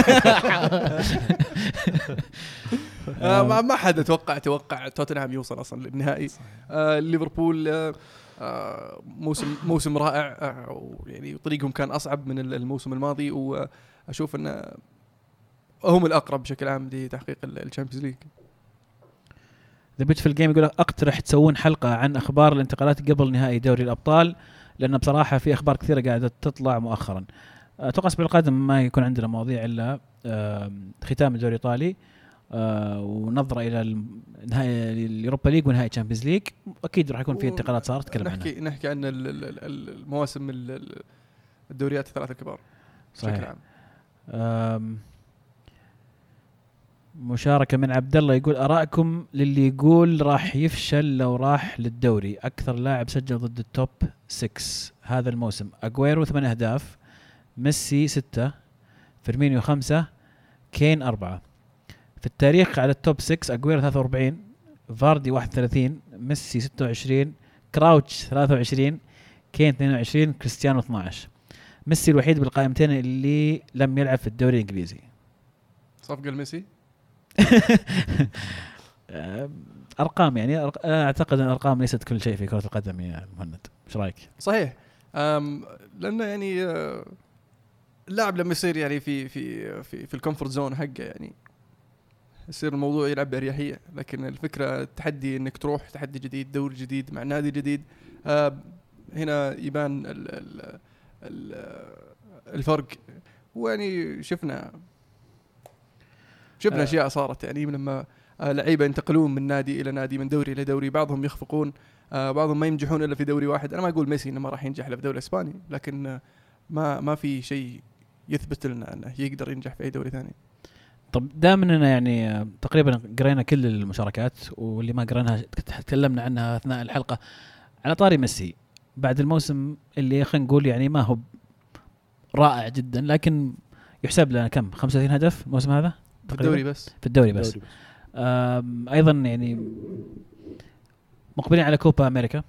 آه ما ما حد أتوقع توقع توتنهام يوصل أصلا للنهائي. آه ليفربول موسم موسم رائع آه يعني طريقهم كان أصعب من ال- الموسم الماضي وأشوف ان هم الأقرب بشكل عام لتحقيق ال Champions League. The Beautiful Game يقول أقترح تسوون حلقة عن أخبار الانتقالات قبل نهائي دوري الأبطال لأن بصراحة في أخبار كثيرة قاعدة تطلع مؤخرا. أتوقع الأسبوع القادم ما يكون عندنا مواضيع إلا ختام الدوري الإيطالي. آه، ونظرة إلى نهائي ال Europa League ونهائي Champions League أكيد راح يكون في انتقالات صارت نتكلم عنها. نحكي نحكي عن ال- ال- ال- المواسم ال- ال- الدوريات الثلاثة الكبار. بشكل عام. مشاركة من عبد الله يقول ارائكم للي يقول راح يفشل لو راح للدوري. أكثر لاعب سجل ضد ال top 6 هذا الموسم. اجويرو ثمان أهداف. ميسي ستة. فيرمينيو خمسة. كين أربعة. في التاريخ على ال top 6 أجويرو 43 فاردي 31 ميسي 26 كراوتش 23 كين 22 كريستيانو 12 ميسي الوحيد بالقائمتين اللي لم يلعب في الدوري الإنجليزي. صفقة لميسي؟ أرقام يعني أرق- أعتقد أن الأرقام ليست كل شيء في كرة القدم يا مهند. إيش رأيك؟ صحيح. أم لأنه يعني آه، اللاعب لما يصير يعني في في في في ال comfort zone حقه يعني يصير الموضوع يلعب باريحيه لكن الفكرة التحدي إنك تروح تحدي جديد دوري جديد مع نادي جديد. آه هنا يبان ال ال ال الفرق. ويعني شفنا شفنا آه. أشياء صارت. يعني لما آه لعيبة ينتقلون من نادي إلى نادي من دوري إلى دوري بعضهم يخفقون آه بعضهم ما ينجحون إلا في دوري واحد. أنا ما أقول ميسي إنه ما راح ينجح إلا في دوري إسباني لكن آه ما ما في شيء يثبت لنا إنه يقدر ينجح في أي دوري ثاني. طب دام اننا يعني تقريبا قرينا كل المشاركات واللي ما قريناها تكلمنا عنها أثناء الحلقة. على طاري ميسي بعد الموسم اللي خلينا نقول يعني ما هو رائع جدا لكن يحسب لنا كم؟ 35 هدف الموسم هذا؟ في؟ الدوري بس. في الدوري بس. آم، أيضا يعني مقبلين على كوبا أمريكا.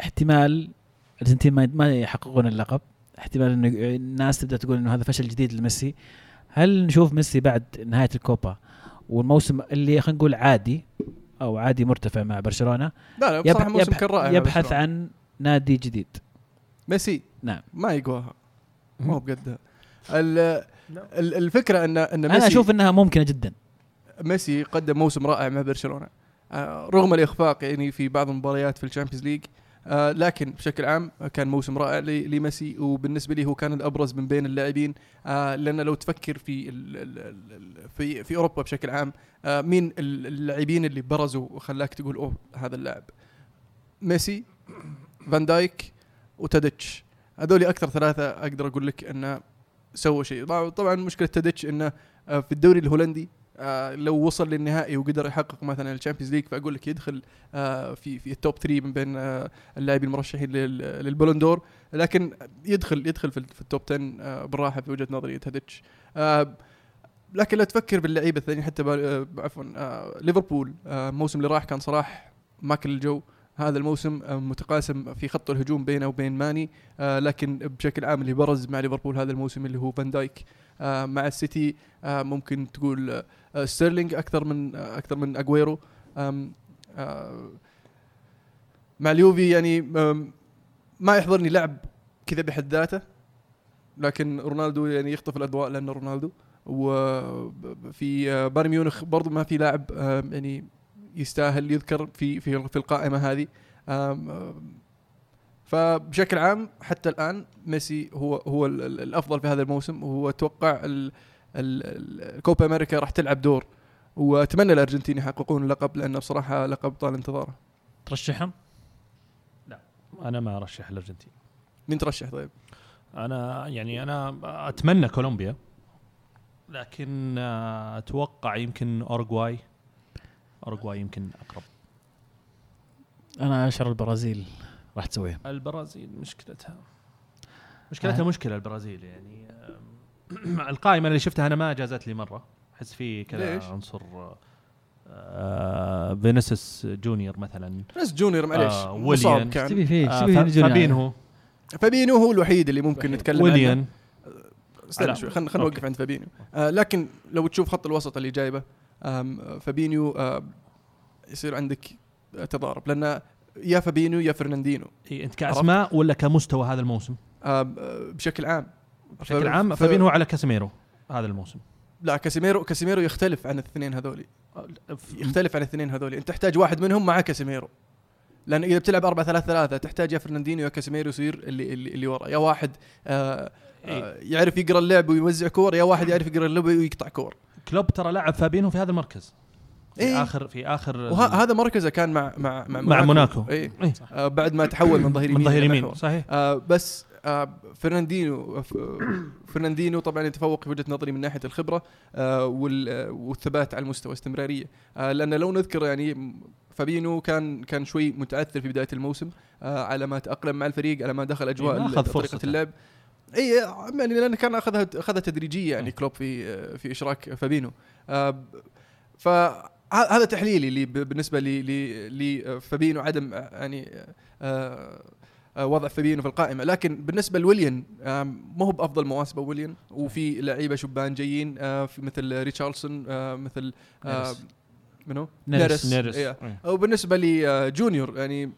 احتمال الأرجنتين ما ما يحققون اللقب. احتمال إنه الناس تبدأ تقول إنه هذا فشل جديد لميسي. هل نشوف ميسي بعد نهاية الكوبا والموسم اللي خلينا نقول عادي أو عادي مرتفع مع برشلونة؟ لا لا بصراحة موسم يبح- كان رائع يبحث. عن نادي جديد. ميسي؟ نعم. ما يقواها ما هو بقدها ال- ال- الفكرة ان إن ميسي أنا أشوف إنها ممكنة جدا. ميسي قدم موسم رائع مع برشلونة. آه، رغم الإخفاق يعني في بعض المباريات في ال Champions League آه، لكن بشكل عام كان موسم رائع لميسي وبالنسبة لي هو كان الأبرز من بين اللاعبين. آه، لأن لو تفكر في في في أوروبا بشكل عام آه، مين ال- اللاعبين اللي برزوا وخلاك تقول أوه هذا اللاعب؟ ميسي فان دايك وتاديتش. هذول أكثر ثلاثة أقدر أقول لك إنه سووا شيء. طبعا- مشكلة تاديتش إنه في الدوري الهولندي آه، لو وصل للنهائي وقدر يحقق مثلا ال Champions League فأقول لك يدخل آه، في في ال top 3 من بين آه، اللاعبين المرشحين لل- لل Ballon d'Or. لكن يدخل يدخل في ال- في ال top 10 آه، بالراحة في وجهة نظري تاديتش لكن لا تفكر باللعيبة الثانيين حتى عفوا ليفربول الموسم اللي راح كان صلاح ماكل الجو. هذا الموسم متقاسم في خط الهجوم بينه وبين ماني لكن بشكل عام اللي برز مع ليفربول هذا الموسم اللي هو فان دايك. مع السيتي آه، ممكن تقول آه، آه، ستيرلينج أكثر من آه، أكثر من اجويرو آه، مع اليوفي يعني ما يحضرني لعب كذا بحد ذاته لكن رونالدو يعني يخطف الأضواء لأنه رونالدو. وفي آه، بايرن ميونخ برضو ما في لاعب يعني يستاهل يذكر في في في القائمة هذه. فبشكل عام حتى الآن ميسي هو هو ال- ال- الأفضل في هذا الموسم وهو أتوقع ال- ال- ال- كوبا أمريكا راح تلعب دور وأتمنى الأرجنتين يحققون اللقب لأنه بصراحة لقب طال انتظاره. ترشحهم؟ أنا ما أرشح الأرجنتين. مين ترشح طيب؟ أنا يعني أنا أتمنى كولومبيا لكن أتوقع يمكن اورجواي اورجواي يمكن أقرب. أنا اشعر البرازيل. راح تسويها. البرازيل مشكلتها. مشكلتها مشكلة البرازيل يعني القائمة اللي شفتها أنا ما جازت لي مرة. أحس في كذا؟ عنصر آه فينيسيوس جونيور مثلا. بس جونيور معليش. آه، مصاب. كان. تبي فيه؟ آه تبي. فابينهو. فابينو هو الوحيد اللي ممكن نتكلم عنه. ويليان. استنى. شوي خلينا. نوقف عند فابينيو آه لكن لو تشوف خط الوسط اللي جايبه فابينيو آه يصير عندك آه، تضارب. لأن يا فابينيو يا فرناندينو. إيه أنت كأسماء ولا كمستوى هذا الموسم؟ آه بشكل عام. بشكل عام ف- فابينهو على كاسيميرو هذا الموسم. لا كاسيميرو كاسيميرو يختلف عن الاثنين هذولي. يختلف عن الاثنين هذولي. أنت تحتاج واحد منهم مع كاسيميرو. لأن إذا بتلعب 4 3 3 تحتاج يا فرناندينو يا كاسيميرو يصير اللي اللي, اللي ورا. يا واحد آه آه يعرف يقرأ اللعب ويوزع كور يا واحد يعرف يقرأ اللعب ويقطع كور. كلوب ترى لعب فابينهو في هذا المركز. في إيه. اخر في آخر وهذا مركزه كان مع مع مع, مع موناكو. اي إيه. آه بعد ما تحول من ظهير يمين من ظهير يمين. صحيح آه بس آه فرناندينو ف- فرناندينو طبعا يتفوق في وجهة نظري من ناحية الخبرة آه وال- والثبات على المستوى استمرارية آه لأن لو نذكر يعني فابينو كان كان شوي متعثر في بداية الموسم آه على ما تأقلم مع الفريق على ما دخل أجواء إيه، ال- أخذ طريقة. اللعب اي يعني لأن كان اخذها أخذها تدريجية يعني كلوب في آه، في إشراك فابينو آه ب- فهذا تحليلي ب- بالنسبة لي لي- لفابينو عدم آه، يعني آه آه، وضع فابينو في القائمة لكن بالنسبة لويليان ما هو بأفضل مواسمه ويليان وفي لعيبة شبان جايين آه، في مثل ريتشارلسون آه، مثل آه، نيريس. منو؟ نيريس. نيريس إيه. إيه. وبالنسبه لجونيور يعني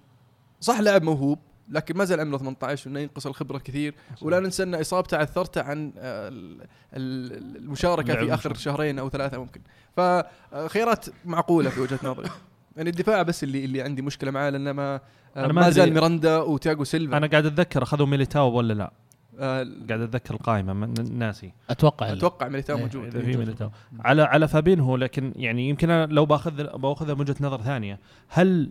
صح لاعب موهوب لكن ما زال عمره 18 وإنه ينقص الخبرة كثير. ولا ننسى إن إصابته عثرته عن آه، ال- ال- المشاركة لعب في آخر. شهرين أو ثلاثة ممكن. فخيارات معقولة في وجهة نظري. يعني الدفاع بس اللي اللي عندي مشكلة معاه لأنه ما آه، أنا ما. زال ميراندا وتياجو سيلفا. أنا قاعد أتذكر أخذوا ميليتاو ولا لا؟ آه، قاعد أتذكر القائمه من- ناسي. أتوقع أتوقع ميليتاو إيه، موجود. في ميليتاو. على على فابينهو لكن يعني يمكن أنا لو باخذ باخذها من وجهة نظر ثانية هل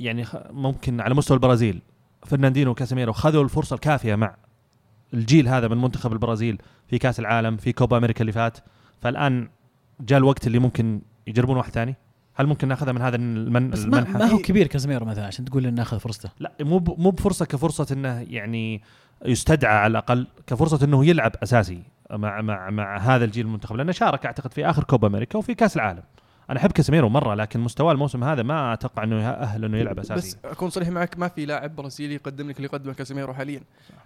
يعني خ- ممكن على مستوى البرازيل فرناندينو وكاسيميرو خذوا الفرصة الكافية مع الجيل هذا من منتخب البرازيل في كأس العالم في كوبا أمريكا اللي فات. فالآن جاء الوقت اللي ممكن يجربون واحد ثاني. هل ممكن ناخذها من هذا المن بس ما, المنحى ما هو كبير كازيميرو مثلا عشان تقول إنه ناخذ فرصته. لا مو مو بفرصة كفرصة إنه يعني يستدعى على الأقل كفرصة إنه يلعب أساسي مع مع مع هذا الجيل المنتخب. لأنه شارك أعتقد في آخر كوبا أمريكا وفي كأس العالم. أنا أحب كاسيميرو مرة لكن مستواه الموسم هذا ما أتوقع إنه يأهل إنه يلعب أساسي. بس أكون صريح معك ما في لاعب برازيلي يقدم لك اللي يقدمه كاسيميرو حاليا.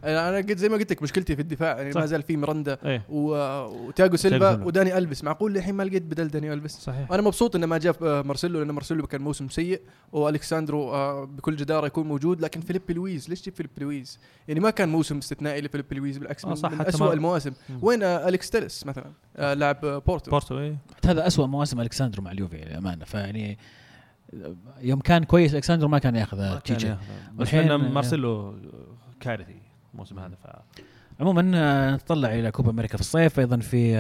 أنا أنا قلت زي ما قلت لك مشكلتي في الدفاع يعني صح. ما زال في ميراندا إيه. وتياجو سيلفا. وداني البس معقول الحين ما لقيت بدل داني البس صحيح. أنا مبسوط انه ما جاب آه، مارسيلو لأن مارسيلو كان موسم سيء والكساندرو آه، بكل جدارة يكون موجود. لكن فيليبي لويز ليش تجيب فيليبي لويز؟ يعني ما كان موسم استثنائي لفيليبي لويز بالعكس آه، من, صح، من اسوء المواسم. وين أليكس تيلس مثلا؟ آه، لاعب بورتو. بورتو إيه. هذا أسوأ مواسم الكساندرو مع اليوفي للأمانة. فيعني يوم كان كويس الكساندرو ما كان ياخذ. بس والحين- لأن مارسيلو كارثي الموسم هذا ف عموما آه، نتطلع إلى كوبا أمريكا في الصيف أيضا في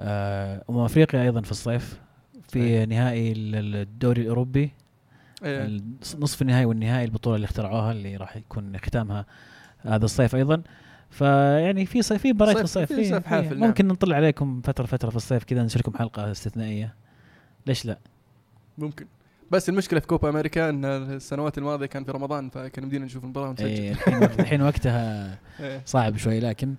آه، أمم أفريقيا أيضا في الصيف في نهائي ال- الدوري الأوروبي. إيه. نصف النهائي والنهائي البطولة اللي اخترعوها اللي راح يكون ختامها هذا الصيف أيضا. فيعني في صيف في مباريات في صيف- الصيف. في صيف في- حافل، نعم. ممكن نطلع عليكم فتره فترة في الصيف كذا لكم حلقة استثنائية. ليش لا؟ ممكن. بس المشكلة في كوبا أمريكا إن السنوات الماضية كان في رمضان فكان يمدينا نشوف المباراة ونسجل. إيه، الحين وقت- الحين وقتها إيه. صعب شوي لكن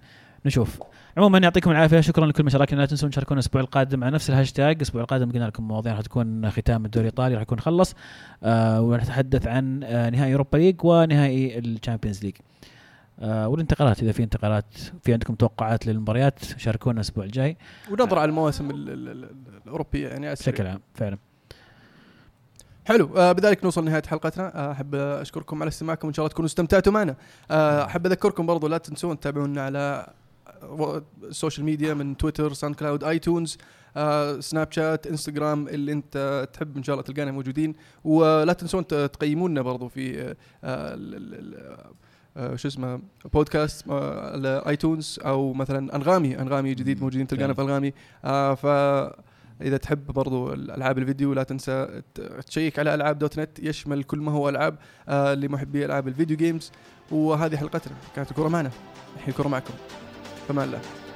نشوف. عموما يعطيكم العافية شكرا لكل مشاركين لا تنسون تشاركونا الأسبوع القادم على نفس الهاشتاج. الأسبوع القادم قلنا لكم مواضيع راح تكون ختام الدوري الإيطالي راح يكون خلص. آه ونتحدث عن آه نهائي Europa League ونهائي ال Champions League. والانتقالات إذا في انتقالات في عندكم توقعات للمباريات شاركونا الأسبوع الجاي. ونظره على المواسم ال- ال- ال- الأوروبية يعني. بشكل عام فعلا. حلو. آه بذلك نوصل لنهاية حلقتنا. آه أحب أشكركم على استماعكم إن شاء الله تكونوا استمتعتوا معنا. آه أحب أذكركم برضو لا تنسون تتابعونا على ال social media من تويتر SoundCloud iTunes آه سناب شات انستغرام اللي انت تحب إن شاء الله تلقانا موجودين. ولا تنسون تقيمونا برضو في آه آه شو اسمه بودكاست آه على iTunes أو مثلا أنغامي أنغامي جديد موجودين تلقانا في انغامي آه ف إذا تحب برضو الألعاب الفيديو لا تنسى تشيك على ألعاب dot net يشمل كل ما هو ألعاب آه لمحبي ألعاب ال video games وهذه حلقتنا كانت الكره معنا. الحين الكره معكم. فمان الله.